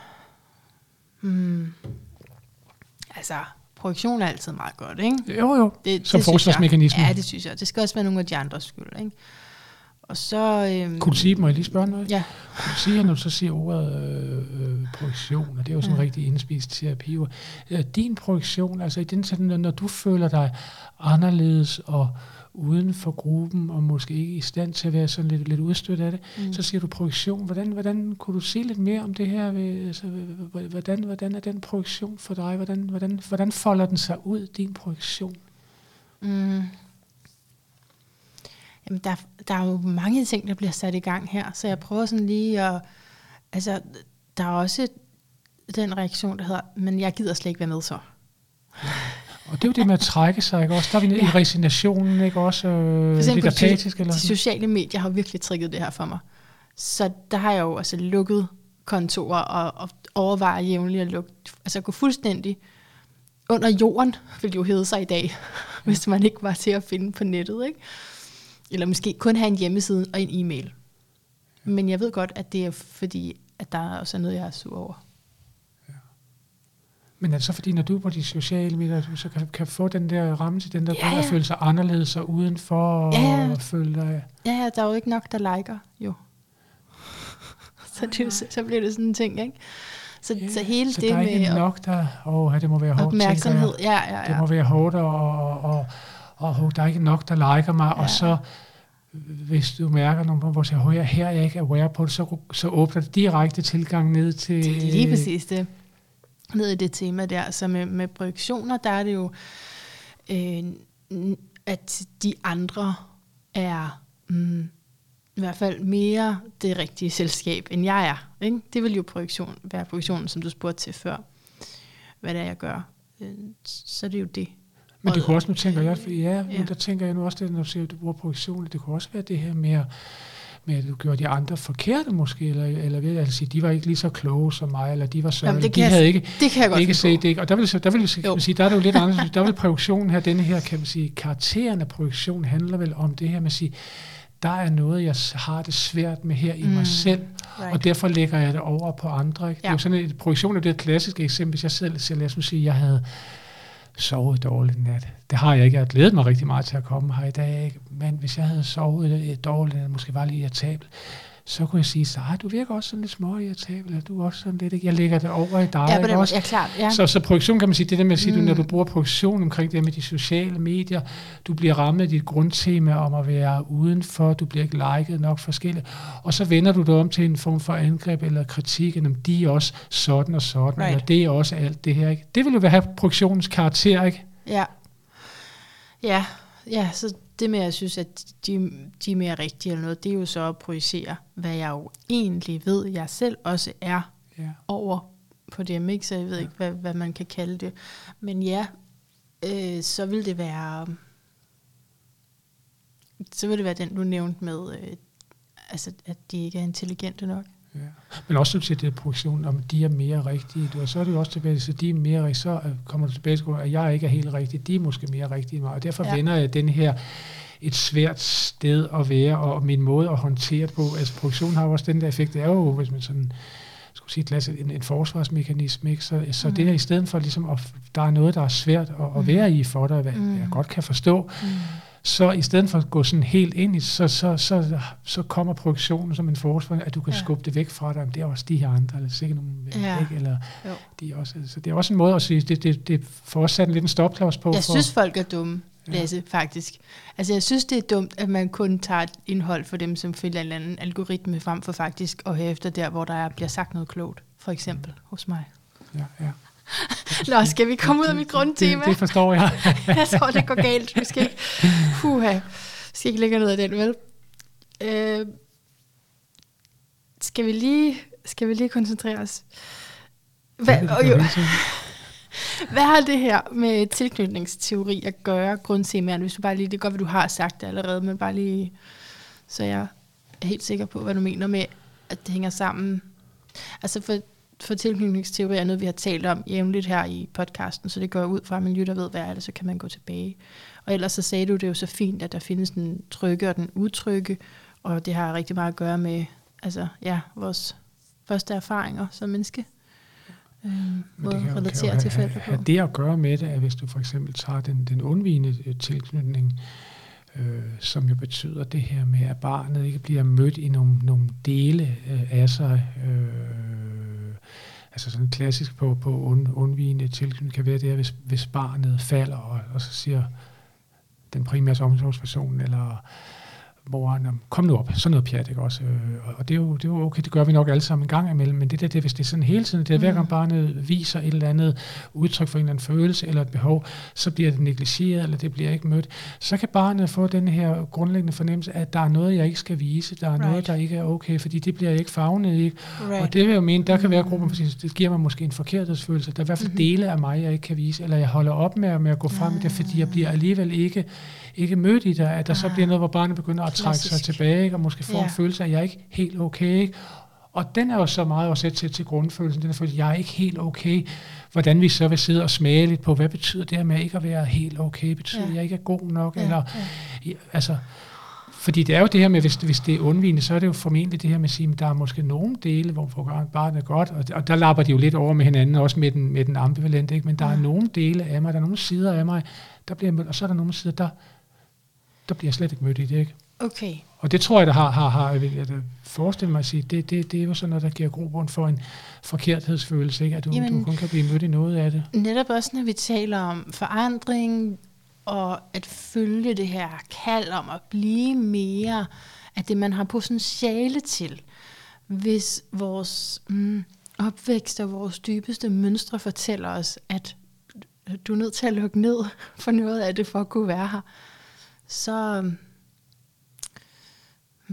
Hmm. Altså, projektion er altid meget godt, ikke? Jo, jo. Det, Som forsvarsmekanisme. Ja, det synes jeg. Det skal også være nogle af de andres skyld, ikke? Og så... Øhm, Kunne du sige, må jeg lige spørge noget? Ja, Kunne du sige, når du så siger ordet øh, øh, projektion, og det er jo sådan en Ja. rigtig indspist terapi, øh, din projektion, altså i den sådan, når, du føler dig anderledes og uden for gruppen, og måske ikke i stand til at være sådan lidt, lidt udstødt af det, Mm. mm. så siger du projektion. Hvordan, hvordan kunne du sige lidt mere om det her? Altså, hvordan, hvordan er den projektion for dig? Hvordan, hvordan, hvordan folder den sig ud, din projektion? Mm. Jamen, der, der er jo mange ting, der bliver sat i gang her, så jeg prøver sådan lige at... Altså, der er også den reaktion, der hedder, men jeg gider slet ikke være med så. Og det er jo det med at trække sig, ikke også? Der er vi nede Ja. i resignationen, ikke også? Øh, For eksempel lidt på de, apatisk eller de sociale medier har virkelig trigget det her for mig. Så der har jeg jo altså lukket kontorer og, og overvejer jævnligt at lukke, altså gå fuldstændig under jorden, vil det jo hedde sig i dag, hvis man ikke var til at finde på nettet. Ikke? Eller måske kun have en hjemmeside og en e-mail. Men jeg ved godt, at det er fordi, at der er også noget, jeg er sur over. Men er det så fordi, når du er på de sociale medier, du så kan, kan få den der ramme til den der Ja, ja, ja. at ja. føle sig anderledes og udenfor, Ja, ja. og føle dig... Ja, ja, der er jo ikke nok, der liker, jo. så, det, så, så bliver det sådan en ting, ikke? Så, Ja, så hele så det der er med ikke nok, der... Åh, det må være hårdt, opmærksomhed, jeg. ja, ja, Det må ja. være hårdt, og, og, og, og der er ikke nok, der liker mig, ja. Og så hvis du mærker nogle hvor jeg hører, her er jeg ikke aware på det, så, så åbner det direkte tilgang ned til... Det er lige præcis det. Ned i det tema der. Så med, med projektioner, der er det jo, øh, at de andre er mm, i hvert fald mere det rigtige selskab, end jeg er. Ikke? Det vil jo projektion, være projektionen, som du spurgte til før. Hvad det er, jeg gør. Øh, Så er det jo det. Men det kunne også, nu tænker jeg, ja, Ja. men der tænker jeg nu også det, når du siger, at du bruger projektion, det kunne også være det her at- med at du gjorde de andre forkerte måske, eller, eller ved at sige, de var ikke lige så kloge som mig, eller de var det de kan jeg- havde ikke, Det kan jeg godt ikke set på. det. Ikke? Og der vil, så, der vil kan man sige, der er det jo lidt anderledes. Der vil projektionen her, denne her, kan man sige, karakteren af projektion handler vel om det her med at sige, der er noget, jeg har det svært med her i Mm. mig selv, Right. og derfor lægger jeg det over på andre. Ikke? Det er Ja. jo sådan et projektion er det et klassisk eksempel, hvis jeg selv, selv lad os sige, jeg havde sovet dårligt nat. Det har jeg ikke. Jeg har glædet mig rigtig meget til at komme her i dag. Ikke? Men hvis jeg havde sovet dårligt, eller måske var lige irritabel, så kunne jeg sige, så du virker også sådan lidt små irritabel, eller du er også sådan lidt, ikke? jeg lægger det over i dig. Ja, på den også? Ja, klart. Ja. Så, så projektion kan man sige, det der med at sige, mm. Du, når du bruger projektion omkring det med de sociale medier, du bliver ramt af dit grundtema om at være udenfor, du bliver ikke liket nok forskelligt, og så vender du det om til en form for angreb eller kritik, om de er også sådan og sådan, right. Eller det er også alt det her. Ikke? Det vil jo have projektionens karakter, ikke? Ja. Ja, ja, så det med, at jeg synes, at de, de er mere rigtige eller noget, det er jo så at projicere, hvad jeg jo egentlig ved, jeg selv også er Ja. over på dem, ikke? Så jeg ved ikke, hvad, hvad man kan kalde det. Men ja, øh, så vil det være... Så vil det være den, du nævnte med, øh, altså, at de ikke er intelligente nok. Ja. Men også til det projektion, om de er mere rigtige. Du, og så er det jo også tilbage til, at de er mere rigtige. Så kommer du tilbage til, at jeg ikke er helt rigtig. De er måske mere rigtige end mig. Og derfor ja. Vender jeg den her et svært sted at være, og min måde at håndtere det på. Altså produktion har jo også den der effekt. Det er jo, hvis man sådan skulle sige, glas, en, en forsvarsmekanisme. Ikke? Så, så Mm. det her i stedet for, ligesom, at der er noget, der er svært at, at være i for dig, hvad Mm. jeg godt kan forstå, Mm. Så i stedet for at gå sådan helt ind i, så, så, så, så kommer produktionen som en forsvar, at du kan ja. Ja. skubbe det væk fra dig. Men det er også de her andre, eller sikkert nogle, Ja. ikke? Eller Jo. de er også, så det er også en måde at sige, det, det, det får også sat en liten stopklods på. Jeg for, synes, folk er dumme, Ja. Lasse, faktisk. Altså, jeg synes, det er dumt, at man kun tager et indhold for dem, som følger en eller anden algoritme, frem for faktisk at høre efter der, hvor der er, bliver sagt noget klogt. For eksempel hos mig. ja, ja. Nå, skal vi komme ud af mit Det, grundtema? det forstår jeg. jeg tror, det går galt. Vi skal ikke, puha, vi skal ikke lægge noget af den, vel? Øh, skal, vi lige, skal vi lige koncentrere os? Hvad, det og jo, hvad har det her med tilknytningsteori at gøre, grundtemaerne? Hvis du bare lige, det er godt, at du har sagt det allerede, men bare lige, så jeg er helt sikker på, hvad du mener med, at det hænger sammen. Altså for, for tilknytningsteori er noget, vi har talt om jævnligt her i podcasten, så det går ud fra, at man lytter ved, hvad er det, så kan man gå tilbage. Og ellers så sagde du det jo så fint, at der findes den trygge og den utrygge, og det har rigtig meget at gøre med altså, ja, vores første erfaringer som menneske. Men måde at relatere til forældre på. det at gøre med det, at hvis du for eksempel tager den, den undvigende øh, tilknytning, øh, som jo betyder det her med, at barnet ikke bliver mødt i nogle, nogle dele øh, af sig. Øh, altså sådan klassisk på, på und, undvigende tilknytning kan være det, her, hvis, hvis barnet falder, og, og så siger den primære omsorgsperson, eller moren, om, kom nu op, sådan noget pjat, ikke også? Øh, og det er, jo, det er jo okay, det gør vi nok alle sammen en gang imellem, men det der, det, hvis det er sådan hele tiden, det er hver gang Mm. barnet viser et eller andet udtryk for en eller anden følelse eller et behov, så bliver det negligeret, eller det bliver ikke mødt, så kan barnet få den her grundlæggende fornemmelse, at der er noget, jeg ikke skal vise, der er right. noget, der ikke er okay, fordi det bliver jeg ikke fagnet i. Right. Og det vil jeg jo mene, der kan være Mm. grupper, fordi det giver mig måske en forkerthedsfølelse. Der er i hvert fald Mhm. dele af mig, jeg ikke kan vise, eller jeg holder op med, med at gå frem i det, fordi jeg bliver alligevel ikke, ikke mødt i det, at der så Ah. bliver noget, hvor barnet begynder at trække sig tilbage, ikke? og måske får Ja. en følelse af, at jeg er ikke helt okay. Ikke? Og den er jo så meget også til, til grundfølelsen, den er følelse, at jeg er ikke helt okay. Hvordan vi så vil sidde og smage lidt på, hvad betyder det her med ikke at være helt okay? Betyder Ja. at jeg ikke er god nok? Ja, Eller, ja. Altså, fordi det er jo det her med, hvis, hvis det er undvigende, så er det jo formentlig det her med at sige, at der er måske nogle dele, hvor barnet er godt, og, og der lapper de jo lidt over med hinanden, også med den, med den ambivalente, ikke? men der er Ja. nogle dele af mig, der er nogle sider af mig, der bliver mødt, og så er der nogle sider, der, der bliver jeg slet ikke mødt i det, ikke? Okay. Og det tror jeg, der har, har, har jeg vil forestille mig at sige, det, det, det er jo sådan noget, der giver grobund for en forkerthedsfølelse, ikke? at du, Jamen- du kun kan blive mødt i noget af det. Netop også, når vi taler om forandring, og at følge det her kald om at blive mere af det, man har potentiale til. Hvis vores mm, opvækst og vores dybeste mønstre fortæller os, at du er nødt til at lukke ned for noget af det, for at kunne være her, så, øhm,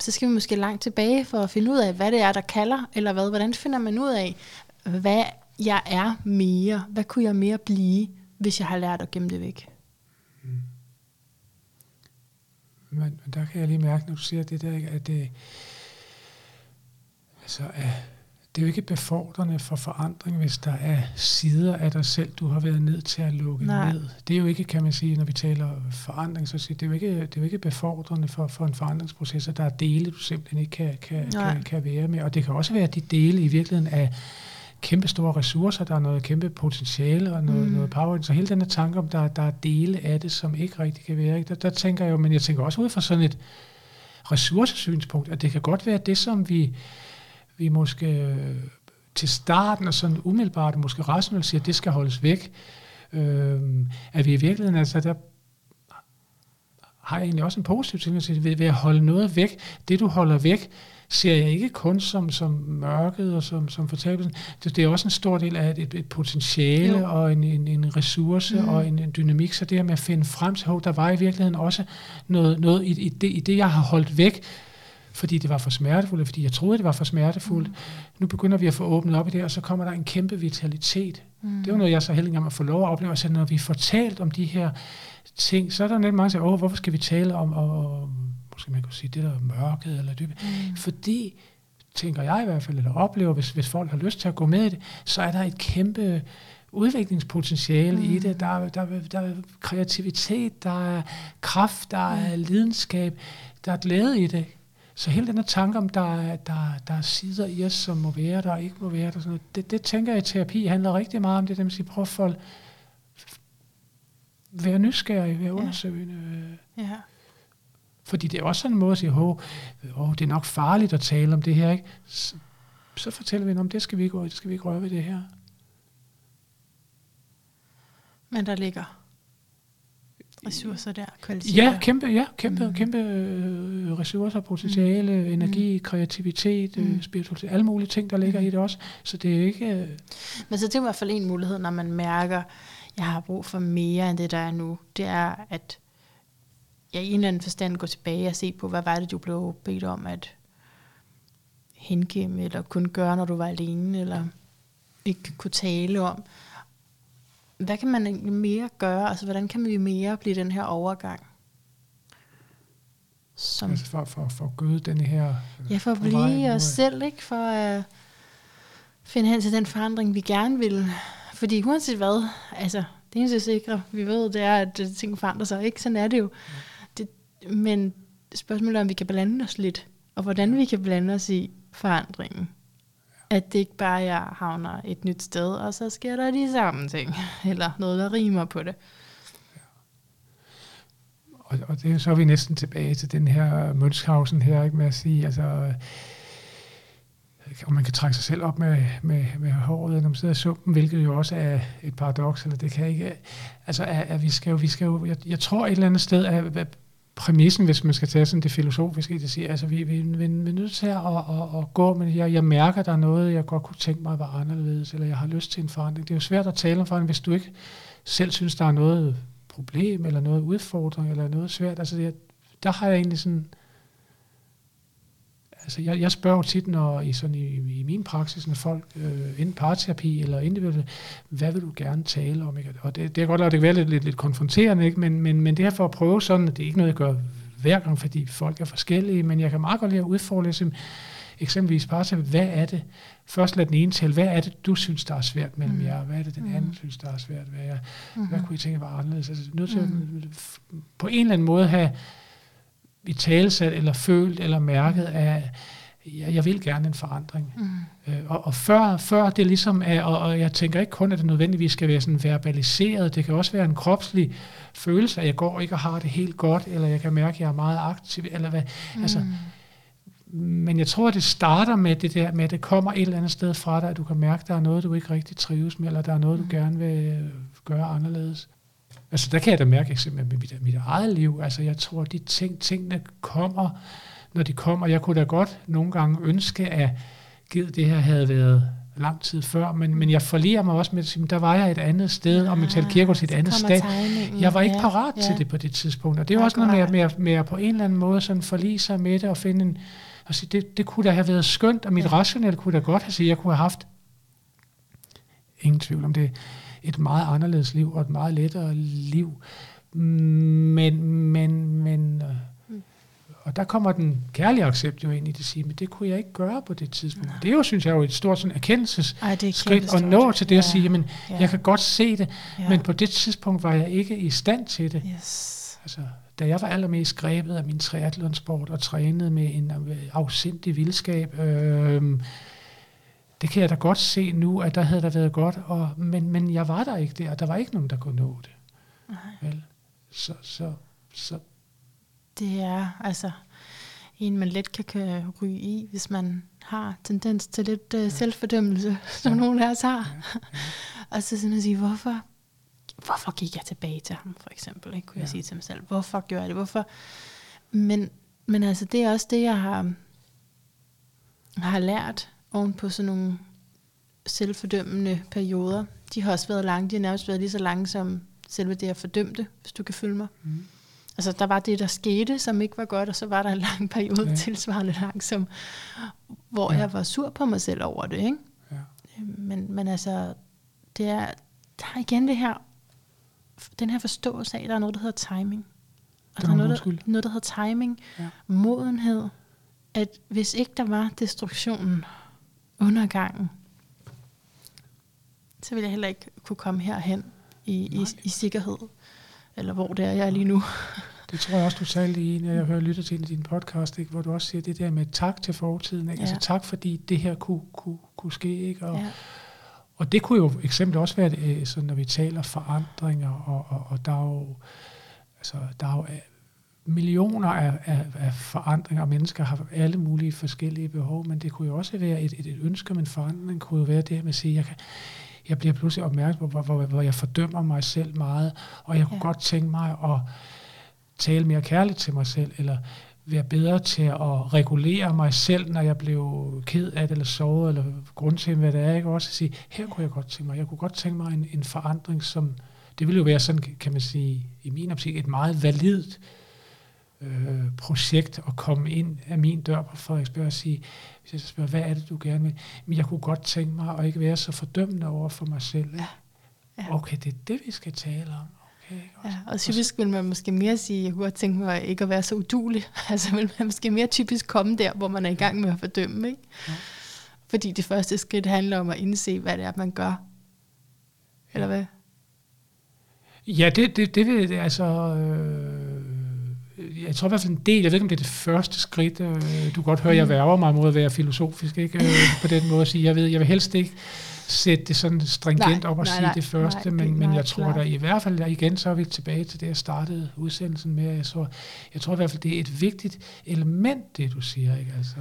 så skal vi måske langt tilbage for at finde ud af, hvad det er, der kalder, eller hvad. Hvordan finder man ud af, hvad jeg er mere? Hvad kunne jeg mere blive, hvis jeg har lært at gemme det væk? Mm. Men, men der kan jeg lige mærke, når du siger det der, at det, altså, at det er jo ikke befordrende for forandring, hvis der er sider af dig selv, du har været nødt til at lukke Nej. ned. Det er jo ikke, kan man sige, når vi taler forandring, så det er jo ikke, det er jo ikke befordrende for, for en forandringsproces, at der er dele, du simpelthen ikke kan, kan, Nej. kan, kan være med. Og det kan også være, at de dele i virkeligheden er kæmpe store ressourcer, der er noget kæmpe potentiale og noget, mm. noget power. Så hele den her tanke om, der, der er dele af det, som ikke rigtig kan være. Ikke? Der, der tænker jeg jo, men jeg tænker også ud fra sådan et ressourcesynspunkt, at det kan godt være det, som vi, vi måske øh, til starten og sådan umiddelbart, måske rationelt siger, at det skal holdes væk. Øh, at vi i virkeligheden, altså der har jeg egentlig også en positiv ting til ved, ved at holde noget væk. Det, du holder væk, ser jeg ikke kun som, som mørket og som, som fortabelsen. Det, det er også en stor del af et, et potentiale Jo. og en, en, en ressource mm. og en, en dynamik. Så det her med at finde frem til, der var i virkeligheden også noget, noget i, i, det, i det, jeg har holdt væk, fordi det var for smertefuldt, fordi jeg troede, det var for smertefuldt. Mm. Nu begynder vi at få åbnet op i det, og så kommer der en kæmpe vitalitet. Mm. Det var noget, jeg er så heldig om at få lov at opleve. Så når vi får talt om de her ting, så er der net mange, der siger, Åh, hvorfor skal vi tale om, og, og måske man kunne sige, det der er mørket eller dybe. Mm. Fordi, tænker jeg i hvert fald, eller oplever, hvis, hvis folk har lyst til at gå med i det, så er der et kæmpe udviklingspotentiale mm. i det. Der, er- der, er- der er kreativitet, der er kraft, der er lidenskab, der er glæde i det. Så hele den her tanke om, der er, der, der er sider i os, som må være der og ikke må være der, sådan noget, det, det tænker jeg i terapi handler rigtig meget om det, der man siger, prøv at få, være nysgerrig, være undersøgende. øh, Ja. fordi det er også sådan en måde at sige, åh, åh, det er nok farligt at tale om det her, ikke? Så, så fortæller vi, om det skal vi ikke, det skal vi ikke røre ved det her. Men der ligger ressourcer der, kvalitet. Ja, kæmpe, ja, kæmpe, Mm. mm. kæmpe øh, ressourcer, potentiale, mm. energi, kreativitet, Mm. mm. spiritualitet, alle mulige ting, der ligger Mm. i det også. Så det er ikke... Øh, Men så det er i hvert fald en mulighed, når man mærker, jeg har brug for mere end det, der er nu. Det er, at jeg i en eller anden forstand går tilbage og se på, hvad var det, du blev bedt om at hengemme, eller kunne gøre, når du var alene, eller ikke kunne tale om. Hvad kan man egentlig mere gøre? Altså, hvordan kan vi mere blive den her overgang? Som, altså for, for, for at gøde den her... ja, for at blive os selv, ikke? For at finde hen til den forandring, vi gerne vil. Fordi uanset hvad, altså, det eneste sikre, vi ved, det er, at øh, ting forandrer sig, ikke? Sådan er det jo. Det, men spørgsmålet er, om vi kan blande os lidt, og hvordan vi kan blande os i forandringen. At det ikke bare er, jeg havner et nyt sted, og så sker der de samme ting, eller noget, der rimer på det. Ja. Og, og det, så er vi næsten tilbage til den her Münchhausen her, ikke, med at sige, altså, øh, om man kan trække sig selv op med, med, med håret, når man sidder i sumpen, hvilket jo også er et paradoks, eller det kan ikke, altså, at, at vi skal jo, vi skal jo jeg, jeg tror et eller andet sted, at, at præmissen, hvis man skal tage sådan det filosofiske, det siger, altså vi, vi, vi, vi er nødt til at, at, at, at gå, men jeg, jeg mærker, der er noget, jeg godt kunne tænke mig var anderledes, eller jeg har lyst til en forandring. Det er jo svært at tale om forandring, hvis du ikke selv synes, der er noget problem, eller noget udfordring, eller noget svært. Altså, det, der har jeg egentlig sådan... Altså, jeg, jeg spørger jo tit, når i, sådan i, i min praksis, når folk, øh, enten parterapi eller individuelt, hvad vil du gerne tale om? Ikke? Og det, det er godt, at det kan være lidt, lidt, lidt konfronterende, ikke? Men, men, men det her for at prøve sådan, at det er ikke noget, jeg gør hver gang, fordi folk er forskellige, men jeg kan meget godt lide at udfordre ligesom, eksempelvis parterapi, hvad er det? Først lad den ene tale, hvad er det, du synes, der er svært mellem Mm. jer? Hvad er det, den Mm. anden synes, der er svært? Hvad, er, Mm-hmm. hvad kunne I tænke var anderledes? Altså, nødt til Mm. at på en eller anden måde have i talesat eller følt eller mærket, at, jeg, jeg vil gerne en forandring. Mm. Øh, og, og før, før det ligesom er, og, og jeg tænker ikke kun, at det nødvendigvis skal være sådan verbaliseret, det kan også være en kropslig følelse, at jeg går ikke og har det helt godt, eller jeg kan mærke, at jeg er meget aktiv, eller hvad. Mm. Altså, men jeg tror, at det starter med det der med, at det kommer et eller andet sted fra dig, at du kan mærke, at der er noget, du ikke rigtig trives med, eller der er noget, du mm. gerne vil gøre anderledes. Altså der kan jeg da mærke eksempel med mit, mit eget liv. Altså jeg tror, de ting, tingene kommer, når de kommer. Jeg kunne da godt nogle gange ønske, at givet det her havde været lang tid før, men, men jeg forliger mig også med at sige, der var jeg et andet sted, ja, og Kirkegaard til et andet sted. Jeg var ikke parat ja. til det på det tidspunkt, og det er også noget med, med, med at på en eller anden måde sådan forlige sig med det og finde en, og sige, det, det kunne da have været skønt, og mit ja. rationelle kunne da godt have sagt, jeg kunne have haft, ingen tvivl om det, et meget anderledes liv og et meget lettere liv. Men, men, men, øh, og der kommer den kærlige accept jo ind i det, sige, men det kunne jeg ikke gøre på det tidspunkt. Nej. Det er jo, synes jeg, jo et stort sådan erkendelsesskridt at nå til det ja. at sige, men ja. jeg kan godt se det, ja. men på det tidspunkt var jeg ikke i stand til det. Yes. Altså, da jeg var allermest grebet af min triathlonsport og trænede med en øh, afsindig vildskab, øh, det kan jeg da godt se nu, at der havde der været godt, og, men, men jeg var der ikke der, og der var ikke nogen, der kunne nå det. Nej. Vel? Så, så, så. Det er altså en, man let kan, kan ryge i, hvis man har tendens til lidt uh, ja. selvfordømmelse, som ja. nogen af os har. Ja. Ja. og så sådan at sige, hvorfor, hvorfor gik jeg tilbage til ham, for eksempel? Ikke? Kunne ja. jeg sige til mig selv, hvorfor gjorde jeg det? Hvorfor? Men, men altså, det er også det, jeg har, har lært oven på sådan nogle selvfordømmende perioder. De har også været lange, de har nærmest været lige så lange som selve det at fordømte, hvis du kan følge mig. Mm. Altså, der var det, der skete, som ikke var godt, og så var der en lang periode ja. tilsvarende lang, som, hvor ja. jeg var sur på mig selv over det. Ikke? Ja. Men, men altså, det er, der er igen det her, den her forståelse af, at der er noget, der hedder timing. Og der er noget, der, noget, der hedder timing, ja. modenhed, at hvis ikke der var destruktionen, undergangen, så ville jeg heller ikke kunne komme herhen i, i, i sikkerhed, eller hvor det er, jeg er lige nu. Det tror jeg også, du talte i når jeg hører lytter til din podcast, ikke? hvor du også siger det der med tak til fortiden. Ikke? Altså, ja. Altså tak, fordi det her kunne, kunne, kunne ske. Ikke? Og, ja. og det kunne jo eksempel også være, øh, så når vi taler forandringer, og, og, og der er jo, altså, der er jo millioner af, af, af forandringer, og mennesker har alle mulige forskellige behov, men det kunne jo også være et, et, et ønske om en forandring, kunne jo være det med at sige, jeg, kan, jeg bliver pludselig opmærksom på, hvor, hvor, hvor jeg fordømmer mig selv meget, og jeg kunne ja. godt tænke mig at tale mere kærligt til mig selv, eller være bedre til at regulere mig selv, når jeg blev ked af det, eller sovet, eller grund til, hvad det er. Ikke? Også at sige, her kunne jeg godt tænke mig, jeg kunne godt tænke mig en, en forandring, som, det ville jo være sådan, kan man sige, i min optik, et meget validt øh, projekt at komme ind af min dør på Frederiksberg og sige, hvis jeg spørger, hvad er det, du gerne vil? Men jeg kunne godt tænke mig at ikke være så fordømmende over for mig selv. Ja. Ja. Okay, det er det, vi skal tale om. Okay, ja, og typisk vil man måske mere sige, jeg kunne godt tænke mig ikke at være så udulig. Altså vil man måske mere typisk komme der, hvor man er i gang med at fordømme. Ikke? Ja. Fordi det første skridt handler om at indse, hvad det er, man gør. Eller hvad? Ja, det, det, det vil altså... Øh, jeg tror i hvert fald en del, jeg ved ikke om det er det første skridt, øh, du kan godt høre, jeg mm. værger mig mod at være filosofisk, ikke? Øh, på den måde at sige, jeg ved, jeg vil helst ikke sætte det sådan stringent nej, op og nej, sige nej, det første, nej, men, men jeg tror da i hvert fald, igen så er vi tilbage til det, jeg startede udsendelsen med, jeg tror, jeg tror i hvert fald, det er et vigtigt element, det du siger, ikke? Altså,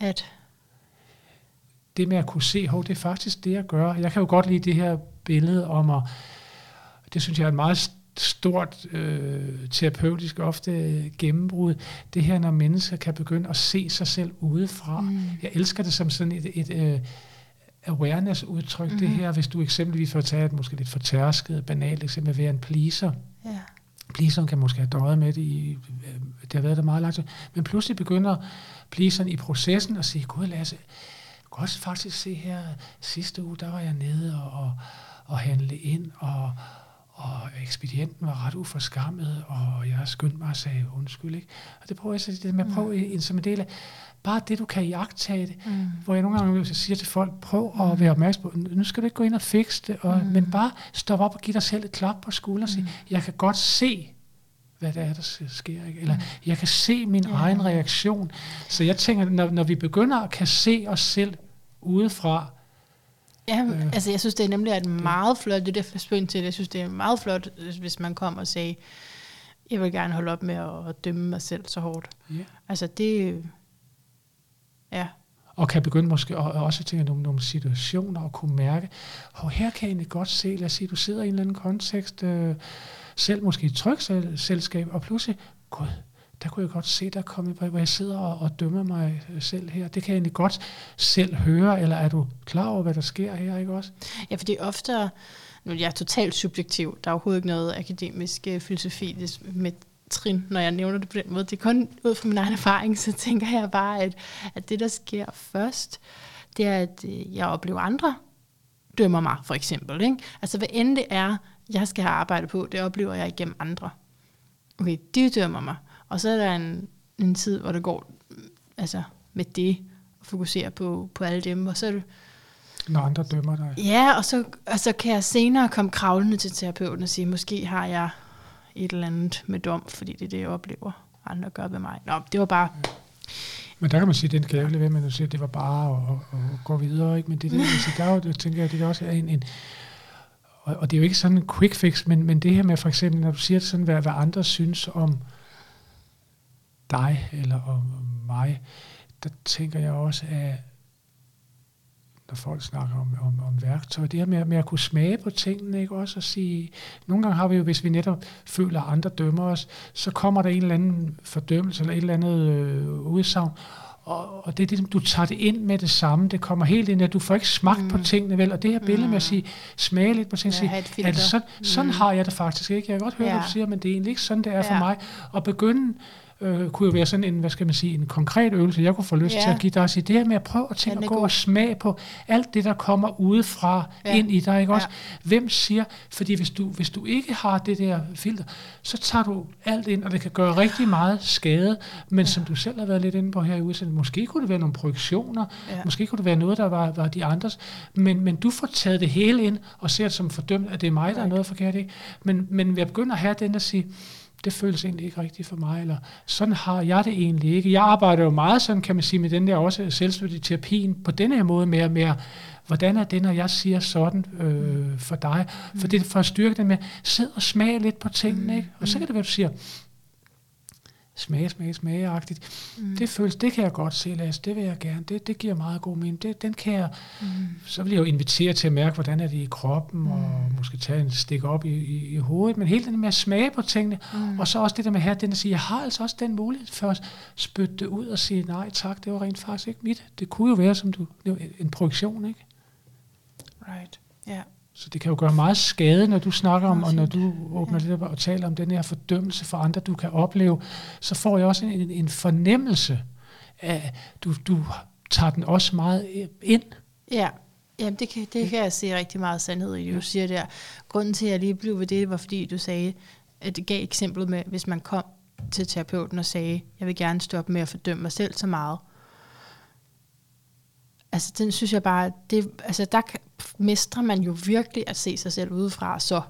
at? Det med at kunne se, hov, det er faktisk det, jeg gør. Jeg kan jo godt lide det her billede om at, det synes jeg er et meget stort øh, terapeutisk ofte gennembrud. Det her, når mennesker kan begynde at se sig selv udefra. Mm. Jeg elsker det som sådan et, et uh, awareness-udtryk, mm. det her, hvis du eksempelvis får taget et måske lidt fortærsket, banalt eksempel, være en pleaser. Yeah. Pleaseren kan måske have døjet med det, i, det har været der meget langt, men pludselig begynder pleaseren i processen at sige, gud Lasse, jeg kan også faktisk se her, sidste uge, der var jeg nede og, og, og handle ind, og, og ekspedienten var ret uforskammet, og jeg skyndte mig og sagde undskyld. Ikke? Og det prøver jeg så det med at prøve mm. som en del af, bare det, du kan iagtage det, mm. hvor jeg nogle gange siger til folk, prøv at mm. være opmærksom på, nu skal du ikke gå ind og fikse det, og, mm. men bare stop op og give dig selv et klap på skulderen og sige, mm. jeg kan godt se, hvad det er, der sker. Ikke? Eller jeg kan se min ja. egen reaktion. Så jeg tænker, når, når vi begynder at kan se os selv udefra, Ja, øh, altså jeg synes, det er nemlig et meget flot, det er derfor, jeg til jeg synes, det er meget flot, hvis man kommer og siger, jeg vil gerne holde op med at dømme mig selv så hårdt. Ja. Altså det, ja. Og kan begynde måske også at tænke nogle, nogle situationer og kunne mærke, og her kan jeg egentlig godt se, lad os sige, du sidder i en eller anden kontekst, øh, selv måske i et trykselskab, og pludselig, gud, der kunne jeg godt se, der kom hvor jeg sidder og, og dømmer mig øh, selv her. Det kan jeg egentlig godt selv høre, eller er du klar over, hvad der sker her, ikke også? Ja, fordi ofte, nu er jeg totalt subjektiv, der er overhovedet ikke noget akademisk øh, filosofi med trin, når jeg nævner det på den måde. Det er kun ud fra min egen erfaring, så tænker jeg bare, at, at det, der sker først, det er, at øh, jeg oplever andre dømmer mig, for eksempel. Ikke? Altså, hvad end det er, jeg skal have arbejde på, det oplever jeg igennem andre. Okay, de dømmer mig. Og så er der en, en tid, hvor det går altså, med det, og fokusere på, på alle dem, og så er det, når andre dømmer dig. Ja, og så, og så kan jeg senere komme kravlende til terapeuten og sige, måske har jeg et eller andet med dom, fordi det er det, jeg oplever, andre gør ved mig. Nå, det var bare... Ja. Men der kan man sige, at den kan jeg ikke ved med at sige, at det var bare at, at, gå videre. Ikke? Men det, det, altså, der er jo, jeg tænker jeg, det er også en, en og, og det er jo ikke sådan en quick fix, men, men det her med for eksempel, når du siger sådan, hvad, hvad andre synes om dig eller om mig, der tænker jeg også, at når folk snakker om, om, om værktøj, det her med, med at kunne smage på tingene, ikke også at sige, nogle gange har vi jo, hvis vi netop føler, at andre dømmer os, så kommer der en eller anden fordømmelse eller et eller andet øh, udsagn, og, og det er det, du tager det ind med det samme, det kommer helt ind, at du får ikke smagt mm. på tingene vel, og det her billede mm. med at sige, smage lidt på tingene, ja, sige, at sådan, sådan mm. har jeg det faktisk ikke, jeg kan godt høre, ja. hvad du siger, men det er egentlig ikke sådan, det er ja. for mig, at begynde øh, kunne jo være sådan en, hvad skal man sige, en konkret øvelse, jeg kunne få lyst ja. til at give dig at sige, det her med at prøve at tænke og gå god. og smage på alt det, der kommer udefra ja. ind i dig, ikke også? Ja. Hvem siger, fordi hvis du, hvis du ikke har det der filter, så tager du alt ind, og det kan gøre rigtig meget skade, men ja. som du selv har været lidt inde på her i udsendelsen, måske kunne det være nogle projektioner, ja. måske kunne det være noget, der var, var de andres, men, men du får taget det hele ind, og ser det som fordømt, at det er mig, der er noget forkert, ikke? Men, men jeg begynder at have den at sige, det føles egentlig ikke rigtigt for mig, eller sådan har jeg det egentlig ikke. Jeg arbejder jo meget sådan, kan man sige, med den der også selvstændig terapien, på den her måde med, med hvordan er det, når jeg siger sådan øh, for dig? For det er for at styrke det med, sid og smag lidt på tingene, ikke? Og så kan det være, du siger, smage, smage, smageagtigt. Mm. Det føles, det kan jeg godt se, Lars, det vil jeg gerne, det, det giver meget god mening, det, den kan jeg, mm. så vil jeg jo invitere til at mærke, hvordan er det i kroppen, mm. og måske tage en stik op i, i, i hovedet, men hele den med at smage på tingene, mm. og så også det der med her, den at sige, jeg har altså også den mulighed for at spytte det ud og sige, nej tak, det var rent faktisk ikke mit. Det kunne jo være, som du, en projektion, ikke? Right, ja. Yeah. Så det kan jo gøre meget skade, når du snakker om, og når du åbner det og taler om den her fordømmelse for andre, du kan opleve, så får jeg også en, en fornemmelse af, du, du tager den også meget ind. Ja, Jamen, det kan, det kan jeg se rigtig meget sandhed i, du siger der. Grunden til, at jeg lige blev ved det, var fordi du sagde, at det gav eksemplet med, hvis man kom til terapeuten og sagde, jeg vil gerne stoppe med at fordømme mig selv så meget. Altså, den synes jeg bare, det, altså, der mestrer man jo virkelig at se sig selv udefra så.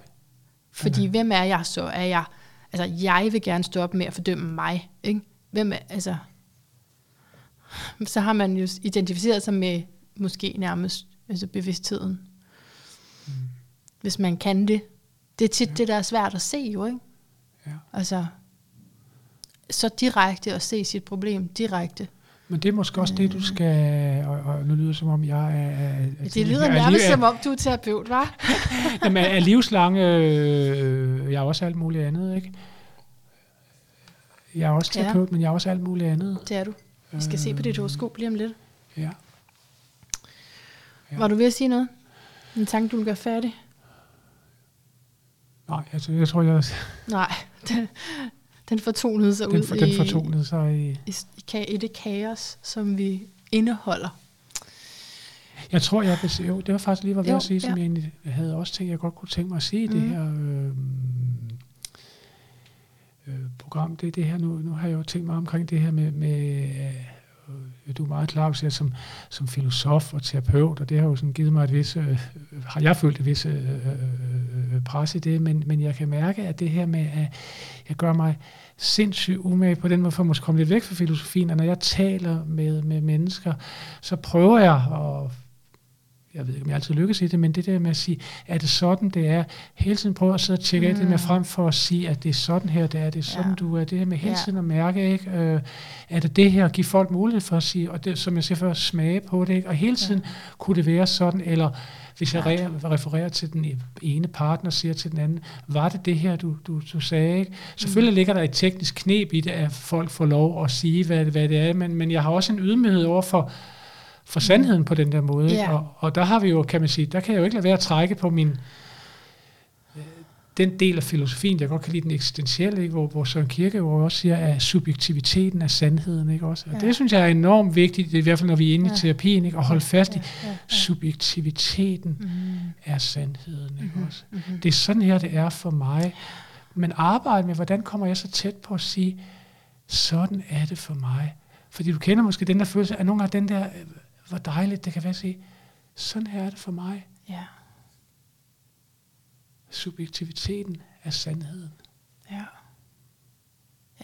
Fordi mm. hvem er jeg så? Er jeg, altså, jeg vil gerne stå op med at fordømme mig. Ikke? Hvem er, altså, så har man jo identificeret sig med måske nærmest altså bevidstheden. Mm. Hvis man kan det. Det er tit ja. det, der er svært at se jo, ikke? Ja. Altså, så direkte at se sit problem direkte. Men det er måske også det, du skal, og, og nu lyder det som om, jeg er... er det lyder nærmest som om, du er terapeut, hva'? Jamen, er livslang, øh, jeg er også alt muligt andet, ikke? Jeg er også terapeut, ja. men jeg er også alt muligt andet. Det er du. Vi skal øh, se på dit horoskop lige om lidt. Ja. ja. Var du ved at sige noget? En tanke, du vil gøre færdig? Nej, altså, jeg tror, jeg... Nej, det, den fortonede sig den, ud den fortonede sig i, i, i, i det kaos, som vi indeholder. Jeg tror, jeg vil, jo, det var faktisk lige, hvad jeg at sige, som ja. jeg egentlig havde også tænkt, jeg godt kunne tænke mig at sige, mm. det her øh, øh, program, det det her, nu, nu har jeg jo tænkt mig omkring det her med, med øh, Øh, du er meget klar, at som, som filosof og terapeut, og det har jo sådan givet mig et vis, øh, har jeg følt et vis øh, øh, øh, pres i det, men, men jeg kan mærke, at det her med, at jeg gør mig sindssygt umage på den måde, for at måske komme lidt væk fra filosofien, og når jeg taler med, med mennesker, så prøver jeg at jeg ved ikke, om jeg altid lykkes i det, men det der med at sige, er det sådan, det er? Hele tiden prøve at sidde og tjekke mm. det med mm. frem for at sige, at det er sådan her, det er, det er sådan, ja. du er. Det her med hele tiden ja. at mærke, ikke? Øh, er det det her, at give folk mulighed for at sige, og det, som jeg siger før, smage på det, ikke? Og hele tiden ja. kunne det være sådan, eller hvis jeg re- refererer til den ene partner, siger til den anden, var det det her, du, du, du sagde? Ikke? Selvfølgelig mm. ligger der et teknisk knep i det, at folk får lov at sige, hvad, hvad det er, men, men jeg har også en ydmyghed over for, for sandheden på den der måde. Yeah. Og, og der har vi jo, kan man sige, der kan jeg jo ikke lade være at trække på min øh, den del af filosofien, jeg godt kan lide den eksistentielle, ikke? Hvor, hvor Søren Kierkegaard også siger, at subjektiviteten af sandheden. Ikke? Også. Og ja. det synes jeg er enormt vigtigt, i hvert fald når vi er inde ja. i terapien, ikke? at holde fast i ja, ja, ja. subjektiviteten mm. af sandheden. Ikke? Mm-hmm. Også. Mm-hmm. Det er sådan her, det er for mig. Men arbejde med, hvordan kommer jeg så tæt på at sige, sådan er det for mig. Fordi du kender måske den der følelse af nogle af den der hvor dejligt det kan være at sige, sådan her er det for mig. Ja. Subjektiviteten er sandheden. Ja.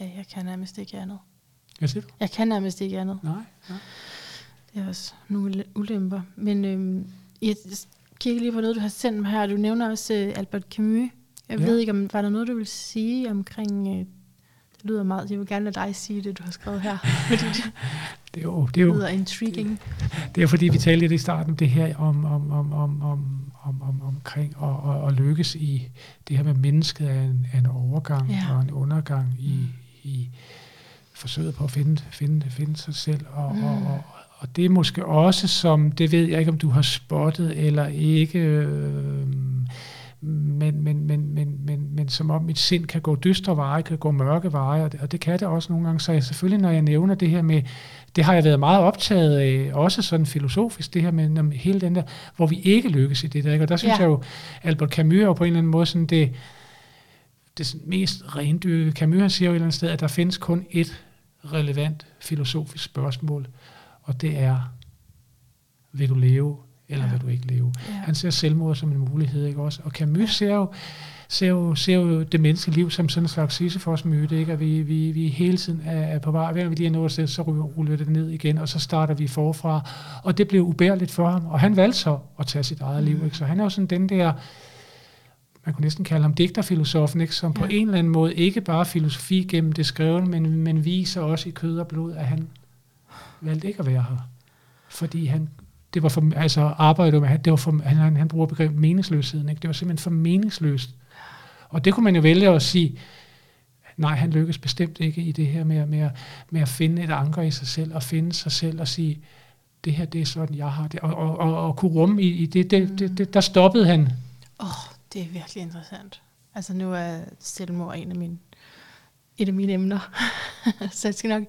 Ja, jeg kan nærmest ikke andet. Hvad siger du? Jeg kan nærmest ikke andet. Nej, nej. Det er også nogle ulemper. Men øhm, jeg kigger lige på noget, du har sendt mig her. Du nævner også uh, Albert Camus. Jeg ja. ved ikke, om var der noget, du vil sige omkring... Uh, det lyder meget... Jeg vil gerne lade dig sige det, du har skrevet her. fordi det, det, er jo, det, er jo, lyder intriguing. Det, det er fordi, vi talte lidt i starten det her om, om, om, om, om, om, om omkring at, at, at lykkes i det her med mennesket af en, af en overgang ja. og en undergang i, mm. i forsøget på at finde, finde, finde sig selv. Og, mm. og, og, og det er måske også som, det ved jeg ikke, om du har spottet eller ikke, øh, men, men, men, men, men, men som om mit sind kan gå dystre veje, kan gå mørke veje, og det, og det kan det også nogle gange. Så jeg, selvfølgelig, når jeg nævner det her med, det har jeg været meget optaget af, også sådan filosofisk, det her med, med hele den der, hvor vi ikke lykkes i det der. Ikke? Og der synes ja. jeg jo, Albert Camus er jo på en eller anden måde sådan det, det mest rendyrkede. Camus han siger jo et eller andet sted, at der findes kun et relevant filosofisk spørgsmål, og det er, vil du leve, eller ja. vil du ikke leve? Ja. Han ser selvmord som en mulighed, ikke også? Og Camus ser jo, ser jo, ser jo det menneskelige liv som sådan en slags Sisyfos-myte, ikke? at vi, vi, vi hele tiden er, på vej. Hver vi lige er nået sted, så ruller det ned igen, og så starter vi forfra. Og det blev ubærligt for ham, og han valgte så at tage sit eget mm. liv. Ikke? Så han er jo sådan den der, man kunne næsten kalde ham digterfilosofen, ikke? som ja. på en eller anden måde ikke bare filosofi gennem det skrevne, men, men viser også i kød og blod, at han valgte ikke at være her. Fordi han det var for, altså arbejdet med, det var for, han, han bruger begrebet meningsløsheden, ikke? det var simpelthen for meningsløst og det kunne man jo vælge at sige, nej, han lykkes bestemt ikke i det her med, med, med at finde et anker i sig selv, og finde sig selv og sige, det her, det er sådan, jeg har det, og, og, og, og kunne rumme i, i det, det, det, det, der stoppede han. Åh, oh, det er virkelig interessant. Altså nu er selvmord en af mine, et af mine emner, så jeg skal nok,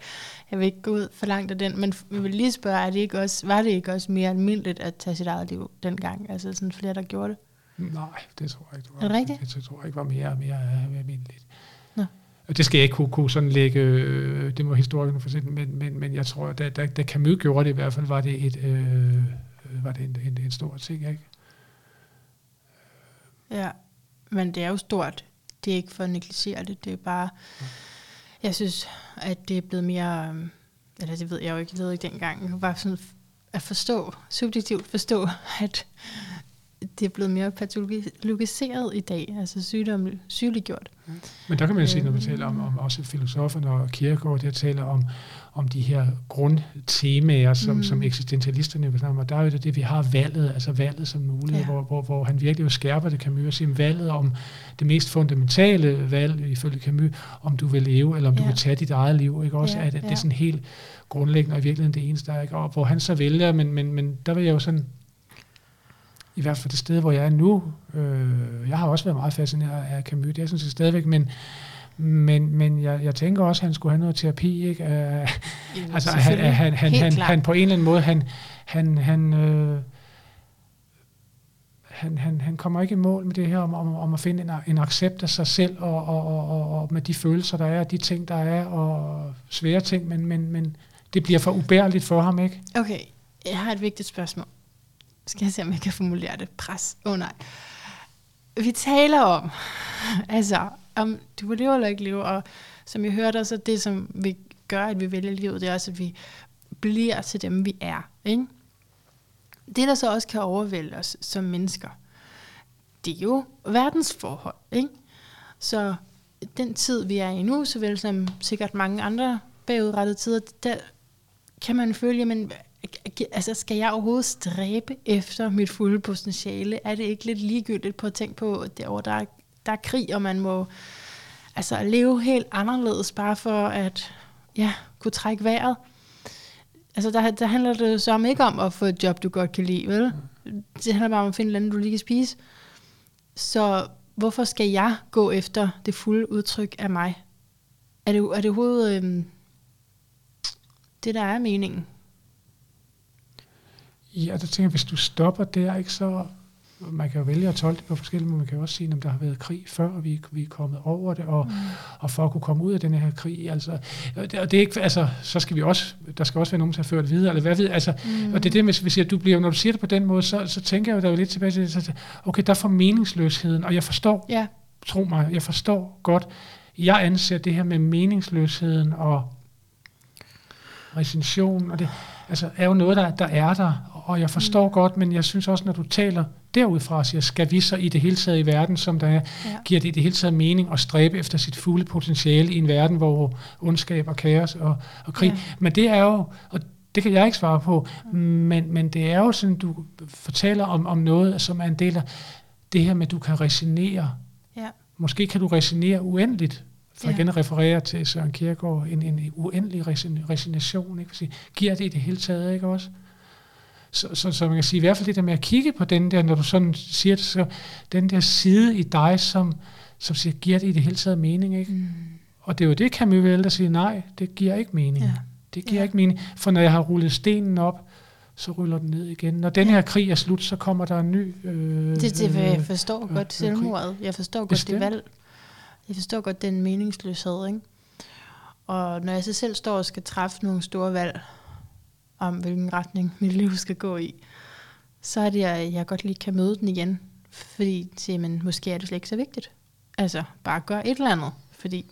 jeg vil ikke gå ud for langt af den, men vi vil lige spørge, er det ikke også, var det ikke også mere almindeligt at tage sit eget liv dengang? Altså sådan flere, der gjorde det? Nej, det tror jeg ikke. Det var, er det rigtigt? Det, det tror jeg ikke var mere, mere, mere almindeligt. Nå. Det skal jeg ikke kunne, kunne sådan lægge, øh, det må historikerne for men, men, men jeg tror, da, da, da Camus gjorde det i hvert fald, var det, et, øh, var det en, en, en stor ting, ikke? Ja, men det er jo stort. Det er ikke for at negligere det, det er bare, jeg synes, at det er blevet mere, øh, eller det ved jeg jo ikke, jeg ved ikke dengang, bare sådan at forstå, subjektivt forstå, at det er blevet mere patologiseret i dag, altså sygdom sygeliggjort. Men der kan man jo sige, når man øhm. taler om, om også filosoferne og Kierkegaard, der taler om, om de her grundtemaer, som, mm. som eksistentialisterne vil snakke om, der er jo det, det, vi har valget, altså valget som mulighed, ja. hvor, hvor, hvor han virkelig jo skærper det, Camus, og siger valget om det mest fundamentale valg, ifølge Camus, om du vil leve, eller om ja. du vil tage dit eget liv, ikke også, ja, at, at ja. det er sådan helt grundlæggende, og i virkeligheden det eneste, der er, ikke? og hvor han så vælger, men, men, men der vil jeg jo sådan i hvert fald det sted, hvor jeg er nu. Øh, jeg har også været meget fascineret af Camus, det er sådan set stadigvæk, men, men, men jeg, jeg tænker også, at han skulle have noget terapi. Ikke? Uh, altså, han, han, han, han, han på en eller anden måde, han, han, han, øh, han, han, han kommer ikke i mål med det her om, om, om at finde en, en accept af sig selv, og, og, og, og med de følelser, der er, de ting, der er, og svære ting, men, men, men det bliver for ubærligt for ham, ikke? Okay, jeg har et vigtigt spørgsmål skal jeg se, om jeg kan formulere det. Pres. Åh oh, nej. vi taler om, altså, om du lever eller ikke leve. og som jeg hørte, så det, som vi gør, at vi vælger livet, det er også, at vi bliver til dem, vi er. Ikke? Det, der så også kan overvælde os som mennesker, det er jo verdensforhold. Ikke? Så den tid, vi er i nu, såvel som sikkert mange andre bagudrettede tider, der kan man føle, men altså, skal jeg overhovedet stræbe efter mit fulde potentiale? Er det ikke lidt ligegyldigt på at tænke på, at derovre, der, er, der er krig, og man må altså, leve helt anderledes, bare for at ja, kunne trække vejret? Altså, der, der handler det så om ikke om at få et job, du godt kan lide, vel? Det handler bare om at finde noget, du lige kan spise. Så hvorfor skal jeg gå efter det fulde udtryk af mig? Er det, er det overhovedet øhm, det, der er meningen? Ja, der tænker jeg, hvis du stopper der, ikke, så man kan jo vælge at tolke det på forskellige måder. Man kan jo også sige, at der har været krig før, og vi, vi er kommet over det, og, mm. og for at kunne komme ud af den her krig, altså, og det, og det er ikke, altså, så skal vi også, der skal også være nogen, der har ført videre, eller hvad ved, altså, mm. og det er det, hvis vi siger, du bliver, når du siger det på den måde, så, så tænker jeg jo, der er lidt tilbage til det, okay, der får meningsløsheden, og jeg forstår, yeah. tro mig, jeg forstår godt, jeg anser det her med meningsløsheden og recension, og det altså, er jo noget, der, der er der, og jeg forstår mm. godt, men jeg synes også, når du taler derudfra og siger, skal vi så i det hele taget i verden, som der er, ja. giver det i det hele taget mening at stræbe efter sit fulde potentiale i en verden, hvor ondskab og kaos og, og krig. Ja. Men det er jo, og det kan jeg ikke svare på, mm. men, men det er jo sådan, du fortæller om, om noget, som er en del af det her med, at du kan resonere. Ja. Måske kan du resonere uendeligt, for ja. igen at referere til Søren Kierkegaard, en, en uendelig resignation, ikke? Sige, giver det i det hele taget, ikke også? Så, så, så man kan sige, i hvert fald det der med at kigge på den der, når du sådan siger det, så den der side i dig, som, som siger, giver det i det hele taget mening, ikke? Mm. Og det er jo det, Camus vil der siger, nej, det giver ikke mening. Ja. Det giver ja. ikke mening, for når jeg har rullet stenen op, så ruller den ned igen. Når den her krig er slut, så kommer der en ny... Øh, det, det jeg forstår øh, godt selvmordet. Jeg forstår godt det valg. Jeg forstår godt den meningsløshed, ikke? Og når jeg så selv står og skal træffe nogle store valg, om hvilken retning mit liv skal gå i, så er det, at jeg godt lige kan møde den igen. Fordi, siger man, måske er det slet ikke så vigtigt. Altså, bare gør et eller andet. Fordi,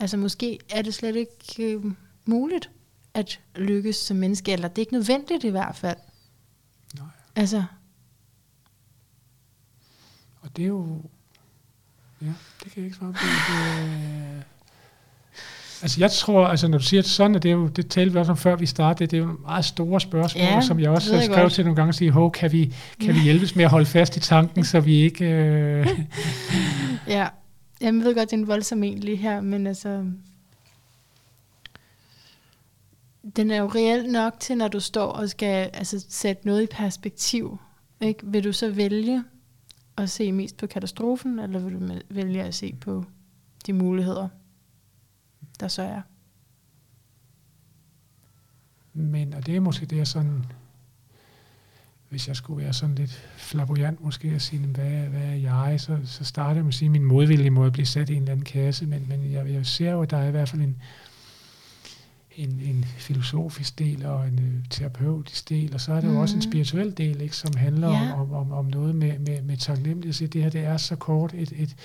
altså måske er det slet ikke øh, muligt at lykkes som menneske, eller det er ikke nødvendigt i hvert fald. Nej. Altså. Og det er jo, ja, det kan jeg ikke svare på. Det, Altså jeg tror, altså når du siger sådan, at det er jo, det talte vi også om før vi startede, det er jo meget store spørgsmål, ja, som jeg også har skrevet til nogle gange og sige, Hov, kan vi, kan vi hjælpes med at holde fast i tanken, så vi ikke... Øh... ja, jeg ved godt, det er en voldsom egentlig her, men altså... Den er jo reelt nok til, når du står og skal altså, sætte noget i perspektiv. Ikke? Vil du så vælge at se mest på katastrofen, eller vil du vælge at se på de muligheder, der så er. Men, og det er måske det, jeg sådan, hvis jeg skulle være sådan lidt flamboyant måske at sige, hvad, hvad er jeg, så, så starter jeg med at sige, at min modvilje må blive sat i en eller anden kasse, men, men jeg, jeg ser jo, at der er i hvert fald en, en, en filosofisk del og en øh, terapeutisk del, og så er der mm. jo også en mm. spirituel del, ikke, som handler ja. om, om, om noget med, med, med taknemmelighed. Det her det er så kort et, et,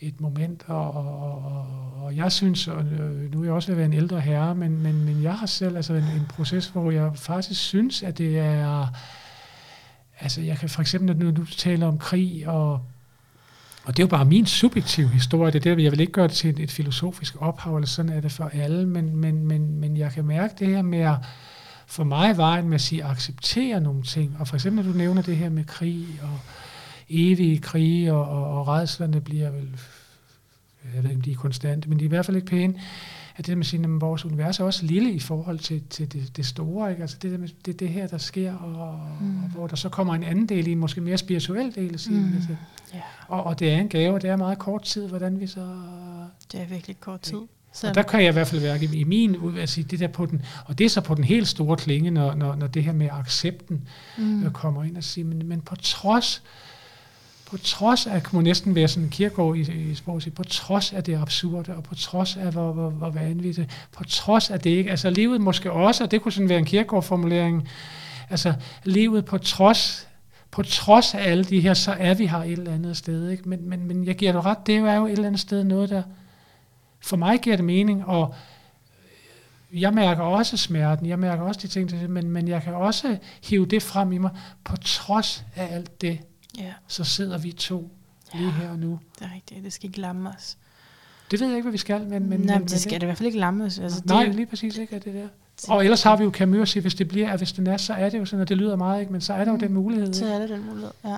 et moment, og, og, og, jeg synes, og øh, nu er jeg også ved at være en ældre herre, men, men, men jeg har selv altså en, en proces, hvor jeg faktisk synes, at det er, altså jeg kan for eksempel, når du taler om krig, og, og det er jo bare min subjektive historie, det er der, jeg vil ikke gøre det til et, et filosofisk ophav, eller sådan er det for alle, men, men, men, men jeg kan mærke det her med at, for mig vejen med at sige, acceptere nogle ting, og for eksempel, når du nævner det her med krig, og evige krige, og, og, og redslerne bliver vel, jeg ved ikke, de er konstante, men de er i hvert fald ikke pæne, at det med at sige, at vores univers er også lille i forhold til, til det, det store. Ikke? Altså det, der med, det det her, der sker, og, mm. og hvor der så kommer en anden del i en måske mere spirituel del. At sige, mm. altså. yeah. og, og det er en gave, og det er meget kort tid, hvordan vi så... Det er virkelig kort tid. Så. Og der kan jeg i hvert fald være i min, altså det der på den, og det er så på den helt store klinge, når, når, når det her med accepten mm. øh, kommer ind og siger, men, men på trods på trods af, må næsten være sådan en kirkegård i, i sprog, på trods af det absurde, og på trods af, hvor, hvor, hvor vanvittigt, på trods af det ikke, altså livet måske også, og det kunne sådan være en kirkegårdformulering, altså livet på trods, på trods af alle de her, så er vi her et eller andet sted. Ikke? Men, men, men jeg giver dig ret, det er jo et eller andet sted noget, der for mig giver det mening, og jeg mærker også smerten, jeg mærker også de ting, men, men jeg kan også hive det frem i mig, på trods af alt det, Ja, så sidder vi to lige her og nu. det er rigtigt. Det skal ikke lamme os. Det ved jeg ikke, hvad vi skal, men... men Nej, men det skal det i hvert fald ikke lamme os. Altså, Nej, det, lige præcis ikke er det der. Og ellers har vi jo Camus at sige, hvis det bliver, at hvis den er, så er det jo sådan, og det lyder meget, ikke? men så er der jo Mm. den mulighed. Så er det den mulighed, ja.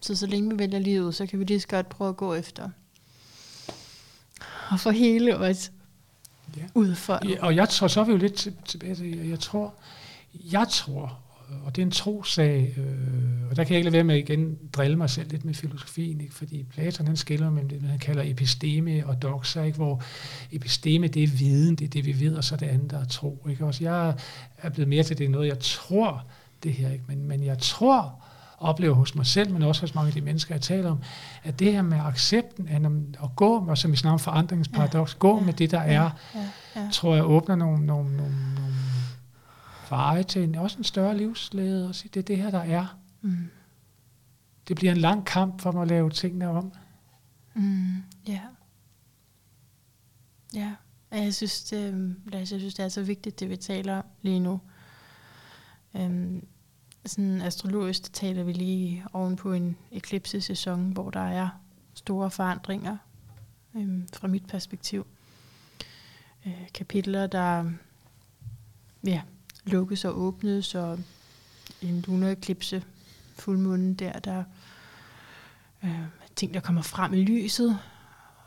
Så så længe vi vælger livet, så kan vi lige så godt prøve at gå efter. Og få hele os Ja. udfoldet. Ja, og jeg tror, så er vi jo lidt til- tilbage til, jeg tror, jeg tror, og det er en trosag, øh, og der kan jeg ikke lade være med at igen drille mig selv lidt med filosofien, ikke? fordi Platon han skiller mellem det, han kalder episteme og doxa, ikke? hvor episteme det er viden, det er det vi ved, og så det andet der er tro. Ikke? Også jeg er blevet mere til det er noget, jeg tror det her, ikke? Men, men jeg tror, oplever hos mig selv, men også hos mange af de mennesker, jeg taler om, at det her med accepten, at, at gå, og som vi snakker om forandringsparadoks, gå ja, med det, der ja, er, Ja, ja. tror jeg åbner nogle, nogle, nogle, nogle veje til en, også en større livsglæde, og sige, det er det her, der er. Mm. Det bliver en lang kamp for mig at lave tingene om. Mm. Ja. Ja. Og Jeg synes, det, øhm, Lars, jeg synes, det er så vigtigt, det vi taler om lige nu. Øhm, sådan astrologisk taler vi lige oven på en eklipsesæson, hvor der er store forandringer øhm, fra mit perspektiv. Øh, kapitler, der ja, lukkes og åbnes, og en lunar eklipse, fuldmånen der, der øh, ting, der kommer frem i lyset.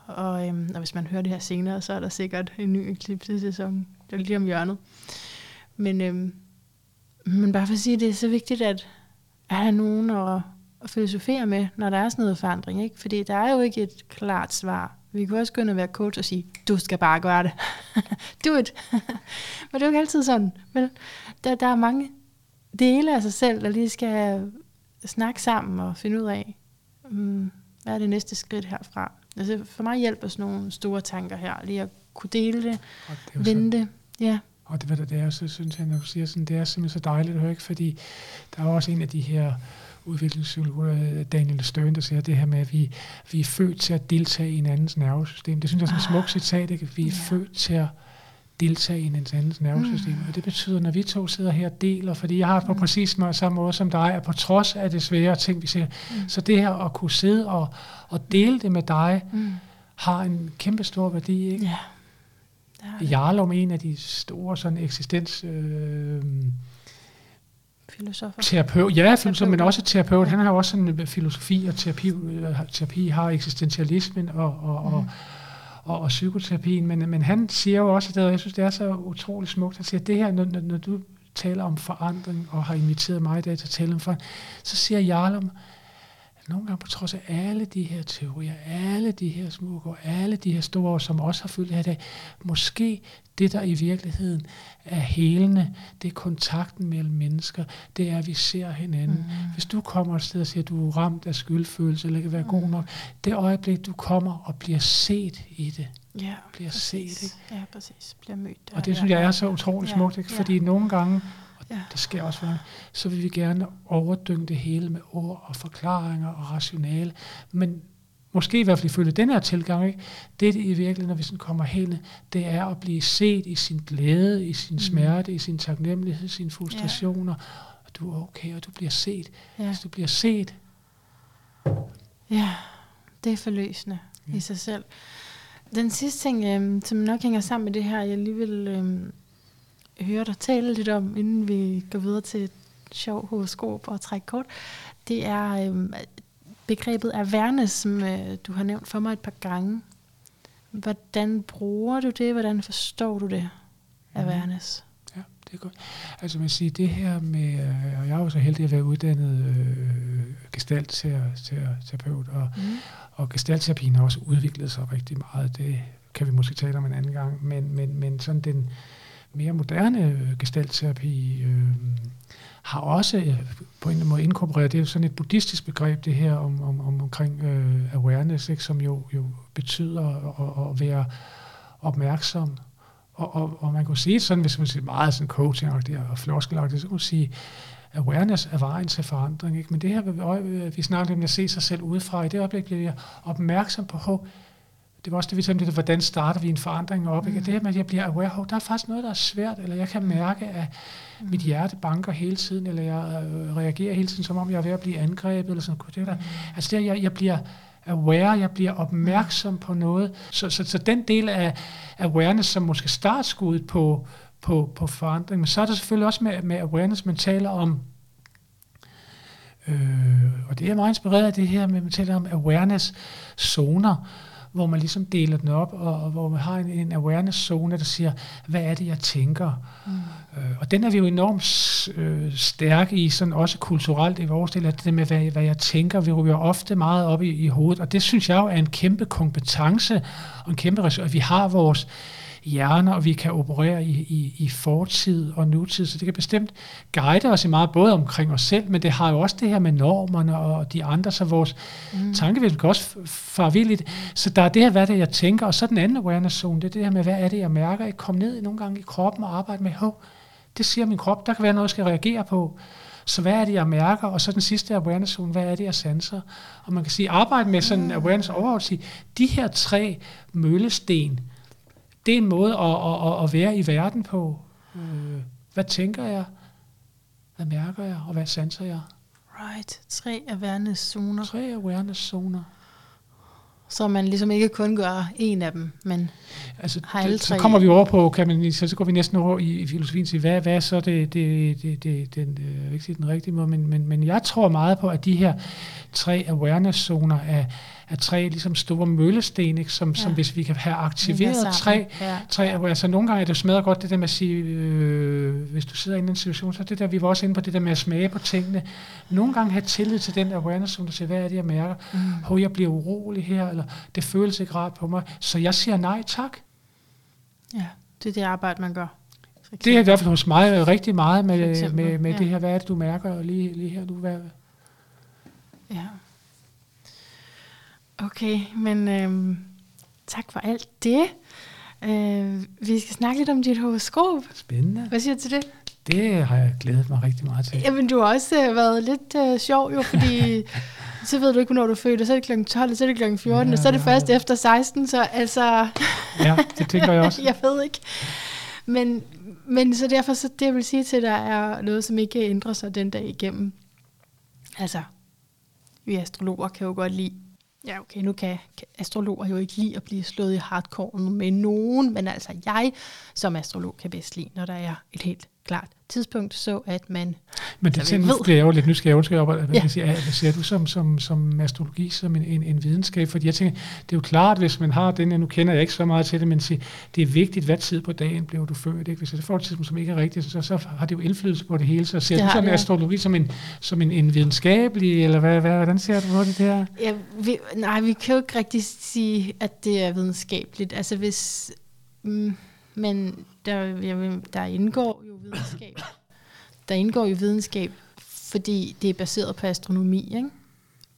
Og, øh, og hvis man hører det her senere, så er der sikkert en ny eklipse-sæson. Det er lige om hjørnet. Men, øh, men bare for at sige, det er så vigtigt, at at have nogen at, at filosofere med, når der er sådan noget forandring. Ikke? Fordi der er jo ikke et klart svar. Vi kan også gå ind og være coach og sige, du skal bare gøre det. Do it. Men det er jo ikke altid sådan. Men der, der er mange dele af sig selv, der lige skal snakke sammen og finde ud af, mm, hvad er det næste skridt herfra. Altså for mig hjælper sådan nogle store tanker her, lige at kunne dele det, Og det jo så, vende det. Ja. og det, du, det er, så synes jeg, når du siger sådan, det er simpelthen så dejligt at høre, ikke? fordi der er også en af de her udviklingspsykologer, Daniel Stern, der siger det her med, at vi, vi er født til at deltage i en andens nervesystem. Det synes jeg er sådan et smukt citat, ikke? Vi er Ja. født til at deltage i en andens nervesystem. Mm. Og det betyder, når vi to sidder her og deler, fordi jeg har på Mm. præcis samme måde som dig, at på trods af det svære ting, vi ser, Mm. så det her at kunne sidde og, og dele det med dig, Mm. har en kæmpe stor værdi. Ikke? Ja. Er det. Jarlum, en af de store sådan eksistens... Øh, Filosofer. terapeut, ja, filosof, men også terapeut. Han har jo også en filosofi og terapi, øh, terapi har eksistentialismen og, og, og, Mm. og, og psykoterapien, men, men han siger jo også, at jeg synes, det er så utroligt smukt, han siger, at det her, når, når, du taler om forandring, og har inviteret mig i dag til at tale om forandring, så siger Jarlum, at nogle gange på trods af alle de her teorier, alle de her smukke og alle de her store som også har fyldt her i dag, måske det, der i virkeligheden er helende, det er kontakten mellem mennesker, det er, at vi ser hinanden. Mm. Hvis du kommer et sted og siger, at du er ramt af skyldfølelse, eller ikke være god Mm. nok, det øjeblik, du kommer og bliver set i det, Ja, bliver præcis. set, ikke? Ja, præcis. Bliver mødt. Og det synes jeg er så utroligt Ja, smukt, ikke? ja. fordi nogle gange, og Ja. det sker også for så vil vi gerne overdynge det hele med ord og forklaringer og rationale, men måske i hvert fald ifølge den her tilgang, ikke? det i virkeligheden, når vi sådan kommer hen, det er at blive set i sin glæde, i sin Mm. smerte, i sin taknemmelighed, sine frustrationer, og du er okay, og du bliver set. Ja. Hvis du bliver set, ja, det er forløsende Ja. i sig selv. Den sidste ting, øhm, som nok hænger sammen med det her, jeg lige vil øhm, høre dig tale lidt om, inden vi går videre til et sjov horoskop og træk kort, det er øhm, begrebet awareness, som øh, du har nævnt for mig et par gange. Hvordan bruger du det? Hvordan forstår du det? Awareness. Ja, det er godt. Altså man siger, det her med, øh, og jeg er jo så heldig at være uddannet øh, gestaltterapeut, og, Mm. og gestaltterapien har også udviklet sig rigtig meget. Det kan vi måske tale om en anden gang, men, men, men sådan den mere moderne øh, gestaltterapi øh, har også øh, på en eller anden måde inkorporeret, det er jo sådan et buddhistisk begreb, det her om, om, om omkring øh, awareness, ikke, som jo, jo betyder at, at være opmærksom og, og, og man kunne sige sådan, hvis man siger meget sådan coaching og floskelagtigt, så kunne man sige, awareness er vejen til forandring. Ikke? Men det her, vi snakker om at se sig selv udefra, i det øjeblik bliver jeg opmærksom på, det var også det, vi talte om, hvordan starter vi en forandring op. Ikke? Mm. Det her med, at jeg bliver aware, der er faktisk noget, der er svært, eller jeg kan mærke, at mm. mit hjerte banker hele tiden, eller jeg øh, reagerer hele tiden, som om jeg er ved at blive angrebet, eller sådan det der. Mm. Altså det, jeg, jeg bliver aware, jeg bliver opmærksom på noget. Så, så, så den del af awareness, som måske startskuddet på, på, på forandring, men så er der selvfølgelig også med, med awareness, man taler om, øh, og det er meget inspireret af det her med, man taler om awareness-zoner, hvor man ligesom deler den op, og, og hvor man har en, en awareness-zone, der siger, hvad er det, jeg tænker? Mm. Øh, og den er vi jo enormt øh, stærke i, sådan også kulturelt i vores del, at det med, hvad, hvad jeg tænker, vi ryger ofte meget op i, i hovedet, og det synes jeg jo er en kæmpe kompetence, og en kæmpe ressource, vi har vores hjerner, og vi kan operere i, i, i fortid og nutid, så det kan bestemt guide os i meget, både omkring os selv, men det har jo også det her med normerne og de andre, så vores mm. tankevæsen kan også fare vildt. Så der er det her, hvad det er, jeg tænker, og så den anden awareness zone, det er det her med, hvad er det, jeg mærker, jeg kommer ned nogle gange i kroppen og arbejder med, hov, det siger min krop, der kan være noget, jeg skal reagere på. Så hvad er det, jeg mærker? Og så den sidste awareness zone, hvad er det, jeg sanser? Og man kan sige, arbejde med sådan en awareness overordnet, de her tre møllesten, det er en måde at, at, at være i verden på. Øh, hvad tænker jeg? Hvad mærker jeg? Og hvad sanser jeg? Right. Tre awareness-zoner. Tre awareness-zoner. Så man ligesom ikke kun gør en af dem, men altså, har alle tre. Så kommer vi over på, kan man, så, så går vi næsten over i, i filosofien til, hvad, hvad er så det, det, det, det den, øh, ikke den rigtige måde, men, men, men jeg tror meget på, at de her tre awareness-zoner er, er tre ligesom store møllesten, ikke? Som, ja. som hvis vi kan have aktiveret tre, ja. tre altså nogle gange er det smadret godt det der med at sige, øh, hvis du sidder i en situation, så det der, vi var også inde på det der med at smage på tingene. Nogle gange have tillid til den awareness, som du siger, hvad er det, jeg mærker? Mm. Hov, jeg bliver urolig her, eller det føles ikke rart på mig. Så jeg siger nej tak. Ja, det er det arbejde, man gør. Det er i hvert fald hos mig rigtig meget med, med, med ja. det her, hvad er det, du mærker lige, lige her? Du, hvad, ja. Okay, men øh, tak for alt det. Øh, vi skal snakke lidt om dit horoskop. Spændende. Hvad siger du til det? Det har jeg glædet mig rigtig meget til. Jamen, du har også øh, været lidt øh, sjov jo, fordi så ved du ikke, hvornår du er født, og så er det kl. 12, og så er det kl. 14, ja, og så er det først ja. efter 16, så altså... ja, det tænker jeg også. jeg ved ikke. Men, men så derfor, så det jeg vil sige til dig, er noget, som ikke ændrer sig den dag igennem. Altså, vi astrologer kan jo godt lide Ja, okay, nu kan, kan astrologer jo ikke lide at blive slået i hardcore med nogen, men altså jeg som astrolog kan bedst lide, når der er et helt klart tidspunkt, så at man... Men det tænker, bliver jeg jo lidt nysgerrig, undskyld, op, hvad, ja. siger, hvad ser du som, som, som astrologi som en, en, en videnskab? Fordi jeg tænker, det er jo klart, hvis man har den, nu kender jeg ikke så meget til det, men siger, det er vigtigt, hvad tid på dagen blev du født. Ikke? Hvis det får et tidspunkt, som ikke er rigtigt, så, så har det jo indflydelse på det hele. Så ser det du som ja. astrologi som en, som en, en videnskabelig, eller hvad, hvad, hvordan ser du på det der? Ja, vi, nej, vi kan jo ikke rigtig sige, at det er videnskabeligt. Altså hvis... Mm, men der, der indgår jo videnskab. Der indgår jo videnskab, fordi det er baseret på astronomi. Ikke?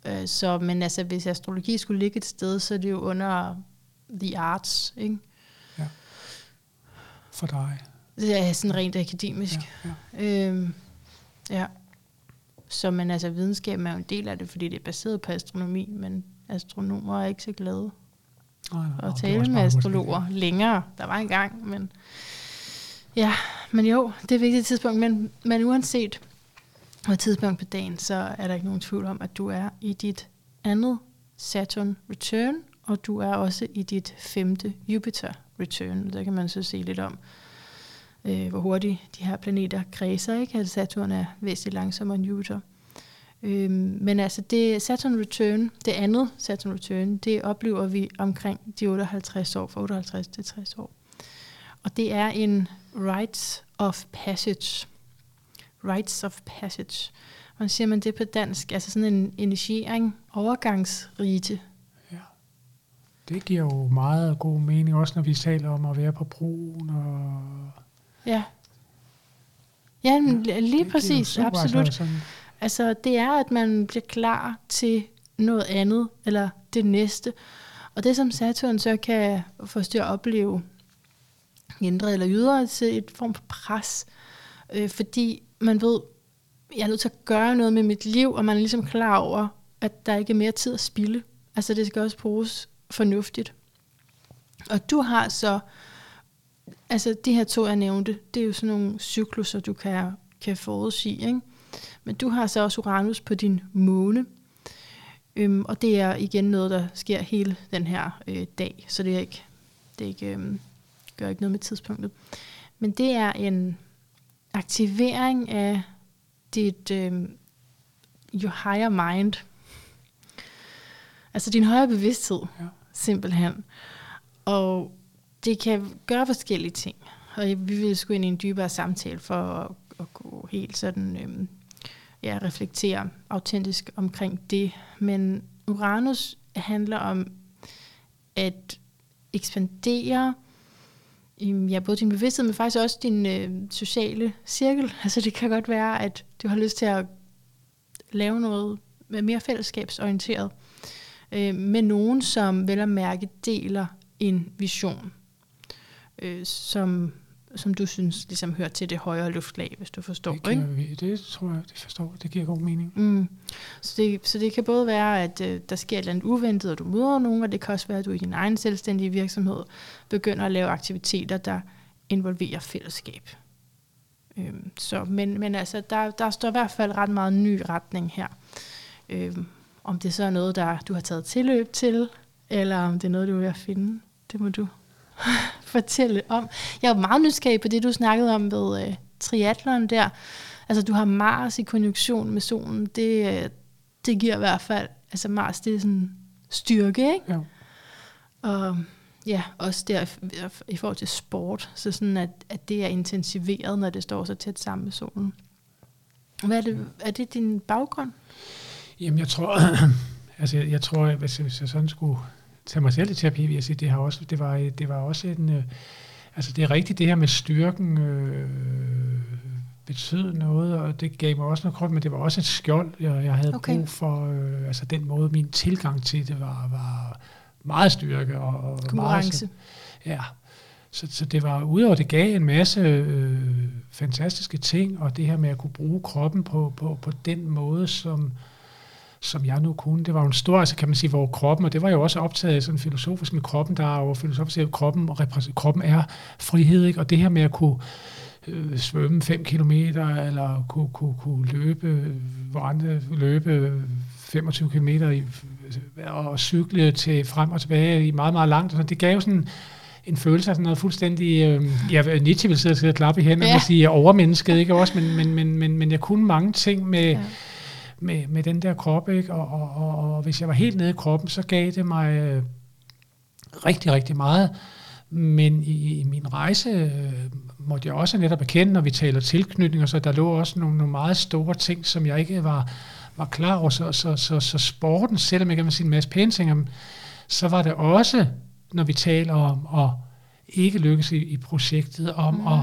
Øh, så, men altså, hvis astrologi skulle ligge et sted, så er det jo under the arts. Ikke? Ja. For dig. Det er sådan rent akademisk. Ja, ja. Øhm, ja. Så men altså, videnskab er jo en del af det, fordi det er baseret på astronomi, men astronomer er ikke så glade nej, at tale med astrologer længere. Der var en gang, men ja, men jo, det er et vigtigt tidspunkt. Men, men uanset hvad tidspunkt på dagen, så er der ikke nogen tvivl om, at du er i dit andet Saturn return, og du er også i dit femte Jupiter return. Der kan man så se lidt om, øh, hvor hurtigt de her planeter kredser. Ikke? At Saturn er væsentligt langsommere end Jupiter. Øhm, men altså det Saturn Return, det andet Saturn Return, det oplever vi omkring de 58 år, fra 58 til 60 år. Og det er en rites of passage. Rites of passage. Hvordan siger man det på dansk? Altså sådan en initiering, overgangsrite. Ja. Det giver jo meget god mening, også når vi taler om at være på broen. Og ja. Ja, ja lige præcis, absolut. Altså sådan Altså, det er, at man bliver klar til noget andet, eller det næste. Og det, som Saturn så kan få os til at opleve, indre eller ydre, til et form for pres. Øh, fordi man ved, jeg er nødt til at gøre noget med mit liv, og man er ligesom klar over, at der ikke er mere tid at spille. Altså det skal også bruges fornuftigt. Og du har så, altså de her to, jeg nævnte, det er jo sådan nogle cykluser, du kan, kan forudsige, ikke? Men du har så også Uranus på din måne, øhm, og det er igen noget, der sker hele den her øh, dag, så det er ikke, det er ikke, øhm, gør ikke noget med tidspunktet. Men det er en aktivering af dit øhm, your higher mind, altså din højere bevidsthed, ja. simpelthen. Og det kan gøre forskellige ting. Og vi vil sgu ind i en dybere samtale for at, at gå helt sådan, øhm, ja, reflektere autentisk omkring det. Men Uranus handler om at ekspandere øhm, ja, både din bevidsthed, men faktisk også din øh, sociale cirkel. Altså det kan godt være, at du har lyst til at lave noget mere fællesskabsorienteret øh, med nogen, som vel at mærke deler en vision, øh, som, som du synes ligesom hører til det højere luftlag, hvis du forstår. Det, giver, ikke? det tror jeg, det forstår. Det giver god mening. Mm. Så, det, så det kan både være, at øh, der sker et eller andet uventet, og du møder nogen, og det kan også være, at du i din egen selvstændige virksomhed begynder at lave aktiviteter, der involverer fællesskab. Øhm, så, men, men altså, der, der står i hvert fald ret meget ny retning her. Øhm, om det så er noget, der du har taget tilløb til, eller om det er noget, du vil finde, det må du fortælle om. Jeg er meget nysgerrig på det, du snakkede om ved øh, triathlon der. Altså, du har Mars i konjunktion med solen. Det, øh, det giver i hvert fald, altså Mars, det er sådan styrke, ikke? Ja. Og ja, også der i forhold til sport, så sådan at, at det er intensiveret, når det står så tæt sammen med solen. Hvad er det, er det din baggrund? Jamen, jeg tror, altså, jeg, jeg tror, hvis, hvis jeg sådan skulle tage mig selv i terapi, vil jeg sige, det, har også, det, var, det var også en... Øh, altså, det er rigtigt, det her med styrken øh, betød noget, og det gav mig også noget krop, men det var også et skjold, jeg, jeg havde okay. brug for. Øh, altså, den måde, min tilgang til det var, var meget styrke. Og, og Konkurrence. Meget, ja, så, så det var udover det gav en masse øh, fantastiske ting, og det her med at kunne bruge kroppen på, på, på den måde, som, som jeg nu kunne. Det var jo en stor, altså kan man sige, hvor kroppen, og det var jo også optaget sådan filosofisk med kroppen, der er jo filosofisk, at kroppen, kroppen er frihed, ikke? og det her med at kunne øh, svømme 5 kilometer, eller kunne, kunne, kunne løbe, hvor andre løbe 25 km i, og cykle til frem og tilbage i meget, meget langt. Så det gav sådan en følelse af sådan noget fuldstændig, øh, ja, Nietzsche ville sidde og klappe i hænderne ja. og sige overmennesket, ikke også, men, men, men, men, men jeg kunne mange ting med, ja med, med den der krop, ikke? Og, og, og, og hvis jeg var helt nede i kroppen, så gav det mig øh, rigtig, rigtig meget. Men i, i min rejse øh, måtte jeg også netop erkende, når vi taler tilknytning, og så der lå også nogle, nogle meget store ting, som jeg ikke var, var klar over. Så, så, så, så sporten, selvom jeg kan sige en masse pæne ting, så var det også, når vi taler om at ikke lykkes i, i projektet, om mm. at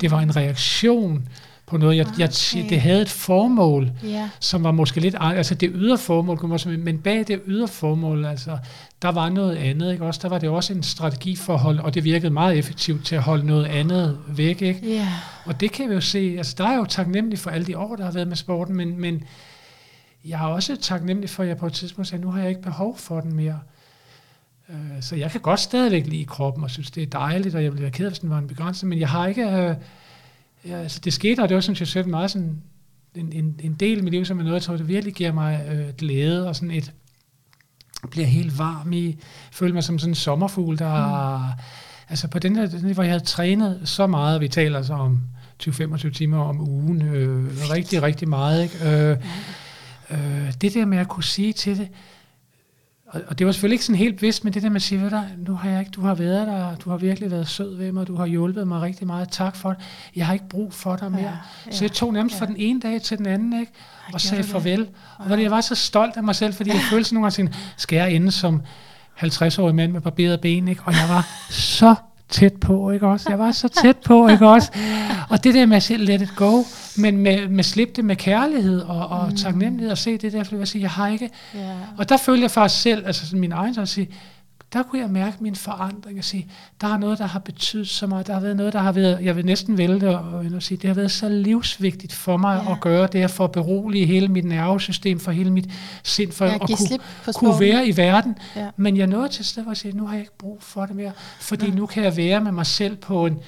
det var en reaktion på noget. Jeg, okay. jeg, det havde et formål, yeah. som var måske lidt, altså det ydre formål, men bag det ydre formål, altså, der var noget andet, ikke? Også, der var det også en strategi for at holde, og det virkede meget effektivt til at holde noget andet væk, ikke? Yeah. Og det kan vi jo se, altså der er jo taknemmelig for alle de år, der har været med sporten, men, men jeg er også taknemmelig for, at jeg på et tidspunkt sagde, nu har jeg ikke behov for den mere. Øh, så jeg kan godt stadigvæk lide kroppen, og synes, det er dejligt, og jeg ville være ked af, hvis den var en begrænsning, men jeg har ikke... Øh, ja, altså det skete, og det var, synes jeg selv, meget sådan en, en, en del af mit liv, som er noget, jeg tror, det virkelig giver mig øh, glæde, og sådan et, bliver helt varm i, føler mig som sådan en sommerfugl, der mm. altså på den der, den, hvor jeg havde trænet så meget, vi taler så om 20-25 timer om ugen, øh, rigtig, rigtig meget, ikke? Øh, øh, det der med at kunne sige til det, og, og det var selvfølgelig ikke sådan helt vist, men det der med at sige, ved du, nu har jeg ikke, du har været der, du har virkelig været sød ved mig, du har hjulpet mig rigtig meget, tak for det. Jeg har ikke brug for dig mere. Ja, ja, så jeg tog nærmest ja. fra den ene dag til den anden, ikke? og sagde farvel. Det. Og jeg var så stolt af mig selv, fordi jeg følte sådan nogle gange, skal jeg ende som 50-årig mand med barberede ben, ikke? og jeg var så tæt på, ikke også? Jeg var så tæt på, ikke også? Og det der med at sige, let it go, men med, med slip det med kærlighed og, og mm. taknemmelighed og se det der, for jeg sige, jeg har ikke. Yeah. Og der følte jeg faktisk selv, altså min egen så at sige, der kunne jeg mærke min forandring og sige, der er noget, der har betydet så meget. Der har været noget, der har været, jeg vil næsten vælte og, og sige, det har været så livsvigtigt for mig ja. at gøre det, for at berolige hele mit nervesystem, for hele mit sind, for at kunne, kunne være i verden. Ja. Men jeg nåede til et sted, hvor jeg siger, nu har jeg ikke brug for det mere, fordi nu kan jeg være med mig selv på en,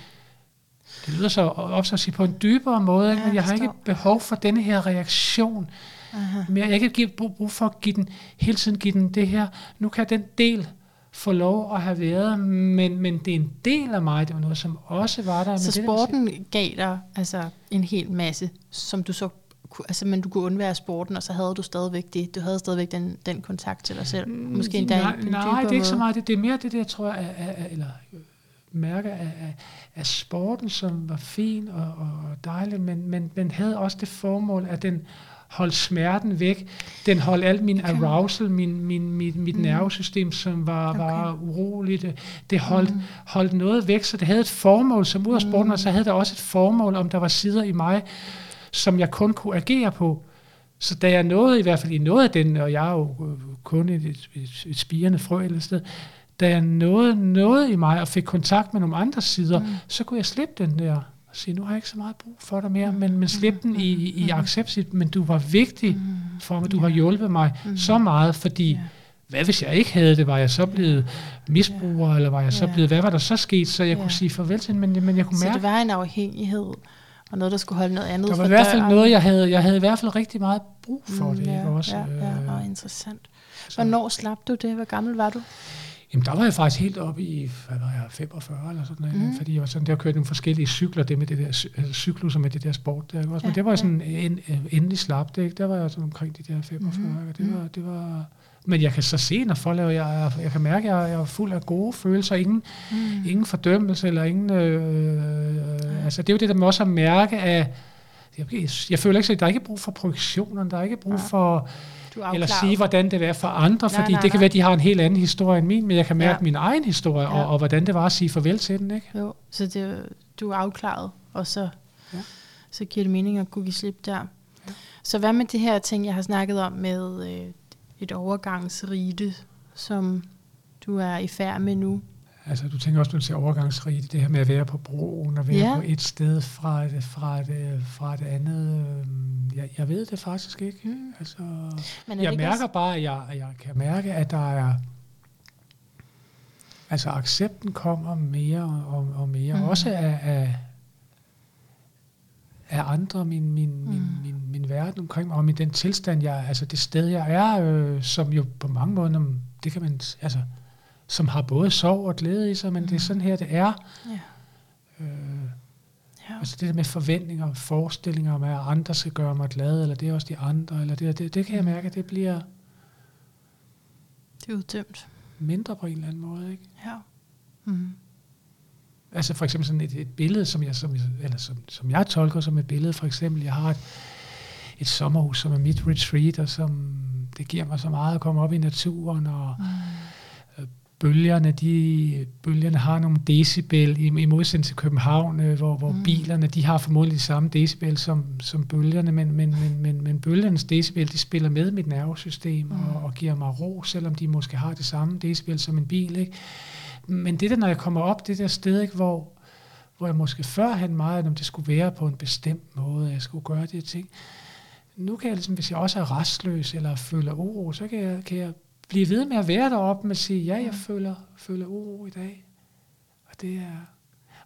det lyder så op at sige på en dybere måde? Ja, men jeg har ikke behov for denne her reaktion. Aha. Men jeg ikke give, brug, brug for at give den, hele tiden give den det her. Nu kan den del få lov at have været, men, men det er en del af mig. Det var noget, som også var der. men Så det der at sporten gav dig altså en hel masse, som du så kunne- altså, men du kunne undvære sporten, og så havde du stadigvæk det. Du havde stadigvæk den, den kontakt til dig selv. Måske endda nej, på en nej, det er ikke så meget det. Det er mere det der, tror jeg, af, af, af, eller øh, mærker af, af, af sporten, som var fin og, og dejlig, men, men den havde også det formål, at den holdt smerten væk. Den holdt alt min Okay. arousal, min, min, mit, mit Mm. nervesystem, som var, var Okay. uroligt. Det holdt, Mm. holdt noget væk, så det havde et formål som ud af sporten, Mm. og så havde det også et formål, om der var sider i mig, som jeg kun kunne agere på. Så da jeg nåede, i hvert fald i noget af den, og jeg er jo øh, kun et, et, et, et spirende frø eller sted, da jeg nåede noget i mig og fik kontakt med nogle andre sider, mm. så kunne jeg slippe den der og sige, nu har jeg ikke så meget brug for dig mere, men, men slippe den i, i, i Mm. accept, men du var vigtig Mm. for mig, du har hjulpet mig Mm. så meget, fordi hvad hvis jeg ikke havde det? Var jeg så blevet misbruger, eller var jeg så blevet, hvad var der så sket, så jeg kunne sige farvel til men, men jeg kunne Så mærke, det var en afhængighed, og noget, der skulle holde noget andet der var for i hvert fald døren. noget, jeg havde, jeg havde i hvert fald rigtig meget brug for Mm, det, ja, ikke også? Ja, ja, Øh, og interessant. så- Hvornår slap du det? Hvor gammel var du? Jamen, der var jeg faktisk helt oppe i, hvad var jeg, 45 eller sådan noget, mm. fordi jeg var sådan, der kørte nogle forskellige cykler, det med det der, cy- altså cykluser med det der sport der, ikke også? Men Ja, det var ja. sådan en, en, endelig slap det, ikke? Der var jeg sådan omkring de der 45, Mhm, mm. og det mhm. var, det var, men jeg kan så se, når folk laver, jeg, jeg kan mærke, at jeg, jeg er fuld af gode følelser, ingen, Mm. ingen fordømmelse, eller ingen, øh, altså det er jo det der med også at mærke af, jeg, jeg føler ikke, at der er ikke brug for projektioner, der er ikke brug Nej. for, eller sige, hvordan det er for andre, Nej, fordi nej, det kan nej. være, at de har en helt anden historie end min, men jeg kan mærke Ja. min egen historie, Ja. og, og hvordan det var at sige farvel til den, ikke? Jo, så det, du er afklaret, og så, Ja. så giver det mening at kunne give slip der. Ja. Så hvad med det her ting, jeg har snakket om med øh, et overgangsrite, som du er i færd med nu? Altså, du tænker også, når du siger overgangsrigt, det her med at være på broen, og være Ja. på et sted fra et, fra et, fra et andet. øhm, Jeg, jeg ved det faktisk ikke. Mm. Altså, Men jeg mærker også- bare, at jeg, jeg kan mærke, at der er... Altså, accepten kommer mere og, og mere. Mm. Også af, af, af andre, min, min, min, Mhm. min, min verden omkring mig, og min, den tilstand, jeg, altså det sted, jeg er, øh, som jo på mange måder, det kan man, altså, som har både sorg og glæde i sig, men mm. det er Mhm. sådan her, det er. Ja. Øh, Ja. altså det der med forventninger og forestillinger om, at andre skal gøre mig glad, eller det er også de andre, eller det, det, det kan jeg mærke, at det bliver Det er uddømt. mindre på en eller anden måde. Ikke? Ja. Mm. Altså for eksempel sådan et, et billede, som jeg, som, eller som, som jeg tolker som et billede, for eksempel, jeg har et, et sommerhus, som er mit retreat, og som det giver mig så meget at komme op i naturen, og Mm. Bølgerne, de, bølgerne har nogle decibel, i, i modsætning til København, øh, hvor, hvor Mm. bilerne, de har formodentlig de samme decibel som, som bølgerne, men, men, men, men, men bølgernes decibel, de spiller med mit nervesystem Mm. og, og giver mig ro, selvom de måske har det samme decibel som en bil. Ikke? Men det der, når jeg kommer op, det der sted, ikke, hvor, hvor jeg måske førhen meget, om det skulle være på en bestemt måde, jeg skulle gøre de her ting. Nu kan jeg ligesom, hvis jeg også er restløs eller føler uro, så kan jeg, kan jeg blive ved med at være deroppe med at sige, ja, jeg føler, føler uro i dag. Og det er,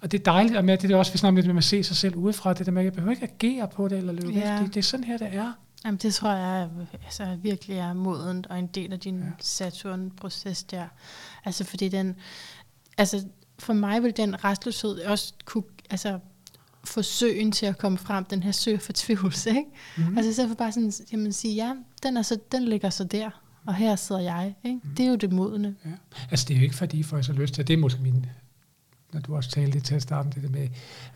og det er dejligt, og med det er også, vi snakker lidt med at se sig selv udefra, det der med, at jeg behøver ikke agere på det eller løbe Ja. ja. det, er sådan her, det er. Jamen, det tror jeg altså, virkelig er modent og en del af din ja. Saturn-proces der. Altså, fordi den, altså, for mig vil den restløshed også kunne, altså, få søen til at komme frem, den her sø for tvivlelse, ikke? Mm. Altså, i stedet for bare sådan, jamen, sige, ja, den, er så, den ligger så der, og her sidder jeg, ikke? Mm. Det er jo det modne. Ja. Altså det er jo ikke fordi, for jeg så lyst til, det er måske min, når du også talte lidt til at starte, det der med, at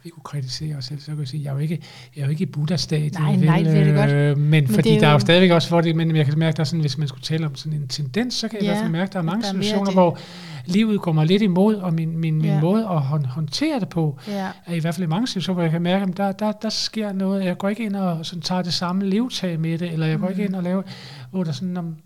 vi kunne kritisere os selv, så kan jeg sige, jeg er jo ikke, jeg er jo ikke i Buddha-stadiet. Nej, nej, det er det godt. Øh, men, Men fordi det er der er jo stadigvæk også fordele, men jeg kan mærke, der er sådan, hvis man skulle tale om sådan en tendens, så kan jeg Ja, i hvert fald mærke, at der er mange der er situationer, det. hvor livet går mig lidt imod, og min, min, min Ja. måde at hånd, håndtere det på, Ja, er i hvert fald i mange situationer, hvor jeg kan mærke, at der, der, der sker noget. Jeg går ikke ind og sådan, tager det samme livtag med det, eller jeg går ikke Mhm. ind og laver, hvor der sådan, om,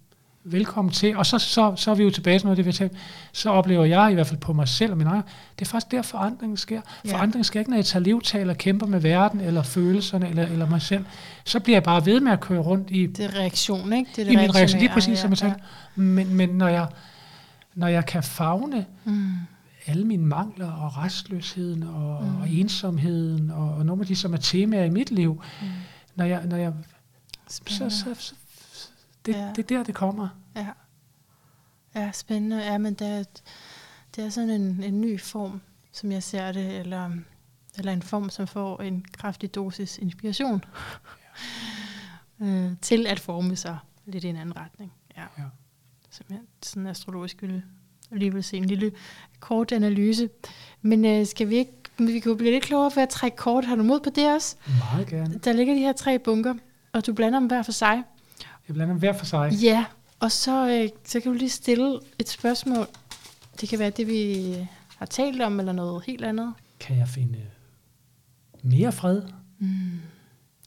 velkommen til. Og så, så, så er vi jo tilbage til noget, det vi har. Så oplever jeg i hvert fald på mig selv og min egen, det er faktisk der forandringen sker. Ja. Forandringen sker ikke, når jeg tager livtal og kæmper med verden, eller følelserne, eller, eller mig selv. Så bliver jeg bare ved med at køre rundt i, Det er reaktion, ikke? Det er det i min reaktion. Lige præcis, som jeg talte. Men, men når, jeg, når jeg kan fagne Mm. alle mine mangler og restløsheden og, Mm. og ensomheden og, og nogle af de, som er temaer i mit liv, Mm. når jeg, når jeg så, så, så det, Ja. ja. det er der, det kommer. Ja. ja, spændende. Ja, men det er, det er sådan en, en ny form, som jeg ser det, eller, eller en form, som får en kraftig dosis inspiration øh, til at forme sig lidt i en anden retning. Ja. Ja. Som jeg sådan astrologisk ville lige vil se en lille kort analyse. Men øh, skal vi ikke, vi kan jo blive lidt klogere for at trække kort. Har du mod på det også? Meget gerne. Der ligger de her tre bunker, og du blander dem hver for sig. Jeg blander dem hver for sig. Ja, og så, øh, så kan du lige stille et spørgsmål. Det kan være det, vi har talt om, eller noget helt andet. Kan jeg finde mere fred? Mm.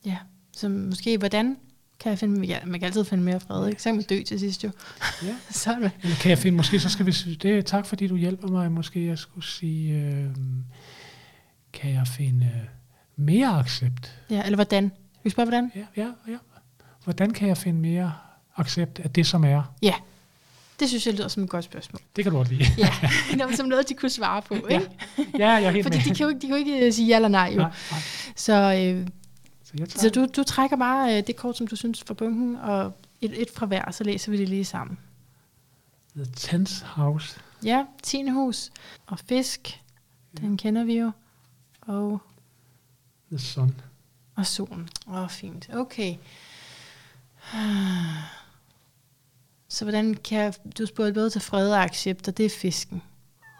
Ja, så måske, hvordan kan jeg finde... Ja, man kan altid finde mere fred, ikke? Så kan man dø til sidst jo. Ja. så er. Eller kan jeg finde, måske så skal vi det er tak fordi du hjælper mig, måske jeg skulle sige, øh, kan jeg finde mere accept? Ja, eller hvordan? Vi spørger, hvordan? Ja, ja, ja. Hvordan kan jeg finde mere accept af det, som er? Ja, det synes jeg lyder som et godt spørgsmål. Det kan du godt lide. Ja, Nå, som noget, de kunne svare på, ikke? Ja, ja jeg er helt Fordi med. de kan, jo, ikke- de kan jo ikke øh, sige ja eller nej, jo. Nej, nej. Så, øh, Så jeg så du, du trækker bare øh, det kort, som du synes fra bunken, og et, et fra hver, så læser vi det lige sammen. The Tenth House. Ja, tiende hus og fisk, den kender vi jo. Og, The Sun. og solen. Åh, oh, fint. Okay. Så hvordan kan jeg, du spurgte både til fred og accept, og det er fisken.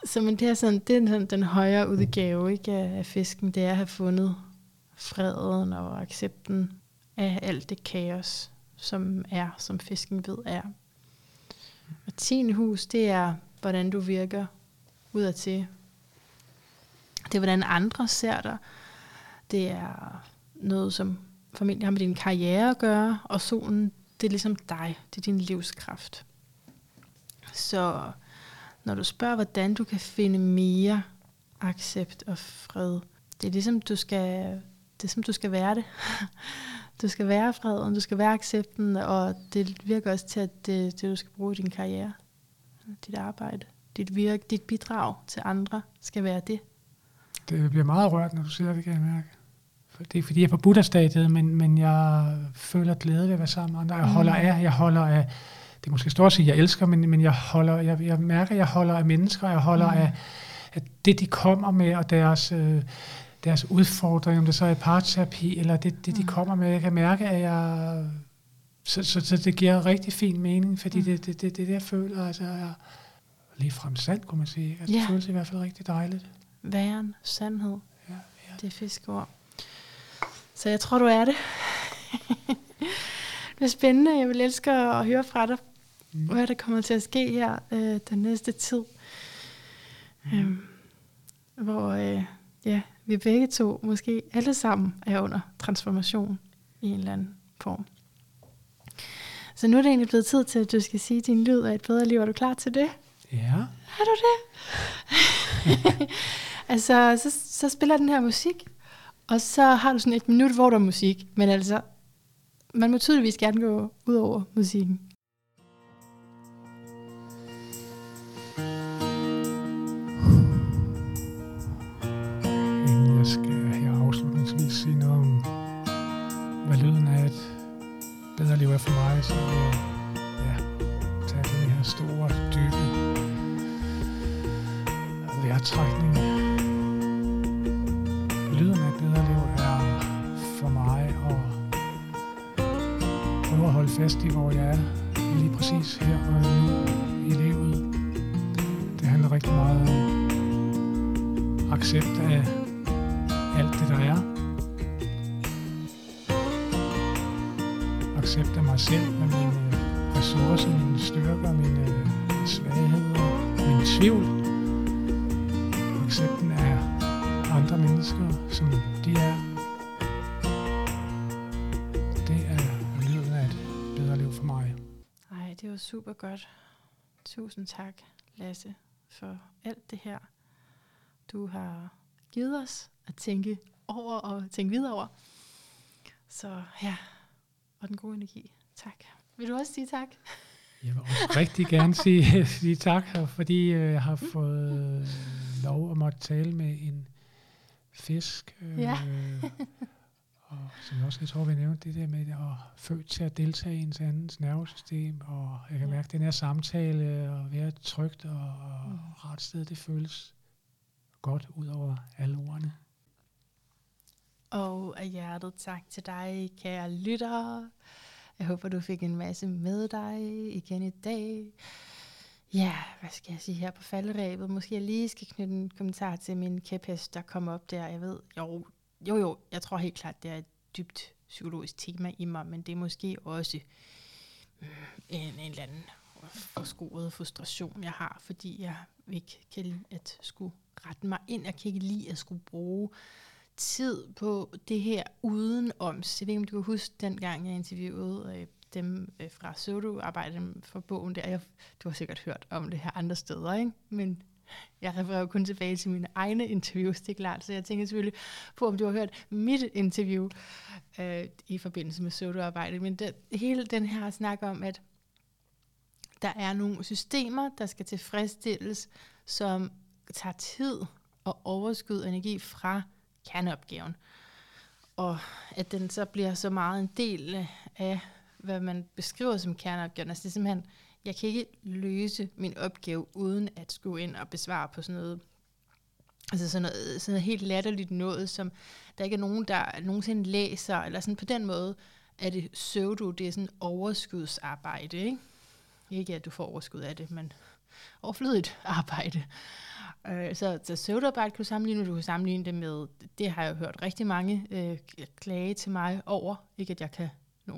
Så men det er sådan, det er sådan den højere udgave ikke, af, af fisken, det er at have fundet freden og accepten af alt det kaos, som er, som fisken ved er. Og tiende hus, det er, hvordan du virker udadtil. Det er, hvordan andre ser dig. Det er noget, som formentlig har med din karriere at gøre, og solen, det er ligesom dig. Det er din livskraft. Så når du spørger, hvordan du kan finde mere accept og fred, det er ligesom, du skal, det er som du skal være det. Du skal være freden, du skal være accepten, og det virker også til, at det, det du skal bruge i din karriere, dit arbejde, dit virke, dit bidrag til andre, skal være det. Det bliver meget rørt, når du siger det, kan jeg mærke. Det er fordi, jeg er på Buddha-stadiet, men, men jeg føler glæde ved at være sammen med andre. Jeg holder af, jeg holder af, det er måske stort at sige, jeg elsker, men, men jeg, holder, jeg, jeg mærker, jeg holder af mennesker, jeg holder Mm. af, af det, de kommer med, og deres, øh, deres udfordringer, om det så er parterapi, eller det, det de Mm. kommer med. Jeg kan mærke, at jeg... Så, så, så det giver rigtig fin mening, fordi Mm. det, det, det, det, jeg føler, altså, jeg, lige frem sand, kunne man sige. Altså, Ja. Det føles i hvert fald rigtig dejligt. Væren, sandhed, Ja, ja. det er fiskeord. Så jeg tror, du er det. det er spændende. Jeg vil elske at høre fra dig, Mm. hvad der kommer til at ske her øh, den næste tid. Mm. Øhm, hvor øh, ja, vi begge to, måske alle sammen, er under transformation i en eller anden form. Så nu er det egentlig blevet tid til, at du skal sige din lyd af et bedre liv. Er du klar til det? Ja. Er du det? altså, så, så spiller den her musik, og så har du sådan et minut, hvor der er musik. Men altså, man må tydeligvis gerne gå ud over musikken. Jeg skal her afslutningsvis sige noget om, hvad lyden af et bedre liv er for mig, så jeg ja, tage den her store, dybe vejrtrækning. Fast i, hvor jeg er lige præcis her og nu i livet. Det handler rigtig meget om accept af alt det, der er. Accept af mig selv med mine ressourcer, mine styrker, mine øh, svagheder, min tvivl. Accepten af andre mennesker, som de er. Super godt. Tusind tak, Lasse, for alt det her, du har givet os at tænke over og tænke videre over. Så ja, og den gode energi. Tak. Vil du også sige tak? Jeg vil også rigtig gerne sige, sige tak, fordi jeg har fået lov at måtte tale med en fisk. Ja. og som jeg også jeg tror, vi nævnte, det der med at født til at deltage i ens andens nervesystem, og jeg kan mærke, at den her samtale og være trygt og, og mm. ret sted, det føles godt ud over alle ordene. Og af hjertet tak til dig, kære lyttere. Jeg håber, du fik en masse med dig igen i dag. Ja, hvad skal jeg sige her på falderæbet? Måske jeg lige skal knytte en kommentar til min kæphest, der kom op der. Jeg ved, jo, jo, jo, jeg tror helt klart, det er et dybt psykologisk tema i mig, men det er måske også øh, en, en eller anden forskruet frustration, jeg har, fordi jeg ikke kan lide at skulle rette mig ind. Jeg kan ikke lide at skulle bruge tid på det her udenom. Jeg ved ikke, om du kan huske dengang, jeg interviewede øh, dem øh, fra Sodo, arbejdede for bogen der. Jeg, du har sikkert hørt om det her andre steder, ikke? men jeg refererer jo kun tilbage til mine egne interviews, det er klart, så jeg tænker selvfølgelig på, om du har hørt mit interview øh, i forbindelse med Sodo-arbejdet, men det, hele den her snak om, at der er nogle systemer, der skal tilfredsstilles, som tager tid og overskud og energi fra kerneopgaven. Og at den så bliver så meget en del af, hvad man beskriver som kerneopgaven. Altså det er simpelthen, jeg kan ikke løse min opgave, uden at skulle ind og besvare på sådan noget, altså sådan noget, sådan noget helt latterligt noget, som der ikke er nogen, der nogensinde læser, eller sådan på den måde, er det pseudo, det er sådan overskudsarbejde, ikke? Ikke at du får overskud af det, men overflødigt arbejde. Øh, så, så søvdearbejde kan du sammenligne, du kan sammenligne det med, det har jeg hørt rigtig mange øh, klage til mig over, ikke at jeg kan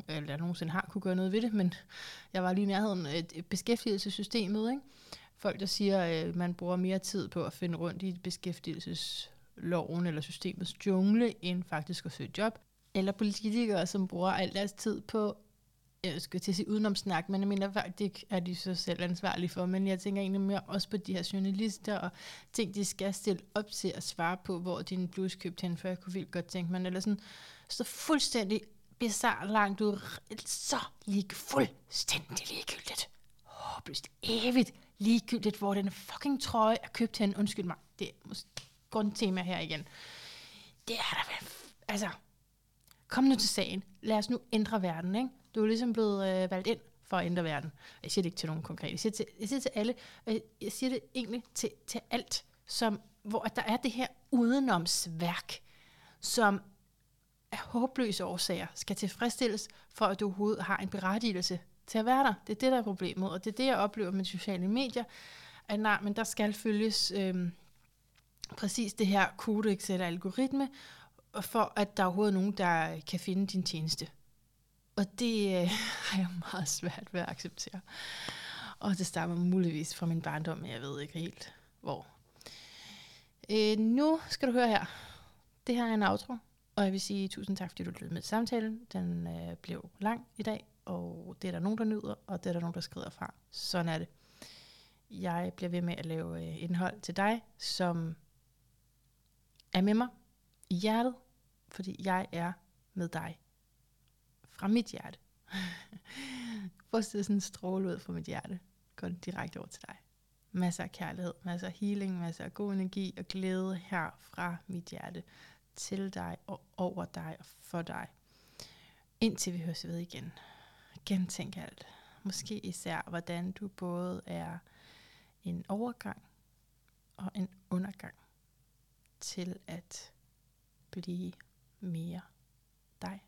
eller jeg nogensinde har kunne gøre noget ved det, men jeg var lige i nærheden af beskæftigelsessystemet. Ikke? Folk, der siger, at man bruger mere tid på at finde rundt i beskæftigelsesloven eller systemets jungle, end faktisk at søge job. Eller politikere, som bruger al deres tid på jeg skal til at sige udenomsnak, men jeg mener faktisk er de så selv ansvarlige for, men jeg tænker egentlig mere også på de her journalister og ting, de skal stille op til at svare på, hvor din bluse købte hen, for jeg kunne vildt godt tænke mig, eller sådan, så fuldstændig bizarre langt ud, så lige fuldstændig ligegyldigt. Håbløst, evigt ligegyldigt, hvor den fucking trøje er købt hen. Undskyld mig, det er måske grundtema her igen. Det er der vel, altså, kom nu til sagen. Lad os nu ændre verden, ikke? Du er ligesom blevet øh, valgt ind for at ændre verden. Jeg siger det ikke til nogen konkret. Jeg siger, til, jeg siger til alle. Jeg siger det egentlig til, til alt, som, hvor der er det her udenomsværk, som af håbløse årsager skal tilfredsstilles, for at du overhovedet har en berettigelse til at være der. Det er det, der er problemet, og det er det, jeg oplever med sociale medier, at nej, men der skal følges øh, præcis det her kodex eller algoritme, for at der overhovedet er nogen, der kan finde din tjeneste. Og det øh, har jeg meget svært ved at acceptere. Og det stammer muligvis fra min barndom, men jeg ved ikke helt hvor. Øh, nu skal du høre her. Det her er en outro, og jeg vil sige tusind tak, fordi du lyttede med samtalen. Den øh, blev lang i dag, og det er der nogen, der nyder, og det er der nogen, der skrider fra. Sådan er det. Jeg bliver ved med at lave øh, indhold til dig, som er med mig i hjertet, fordi jeg er med dig fra mit hjerte. Forestil sådan en stråle ud fra mit hjerte. Går direkte over til dig. Masser af kærlighed, masser af healing, masser af god energi og glæde her fra mit hjerte til dig og over dig og for dig. Indtil vi høres ved igen. Gentænk alt. Måske især, hvordan du både er en overgang og en undergang til at blive mere dig.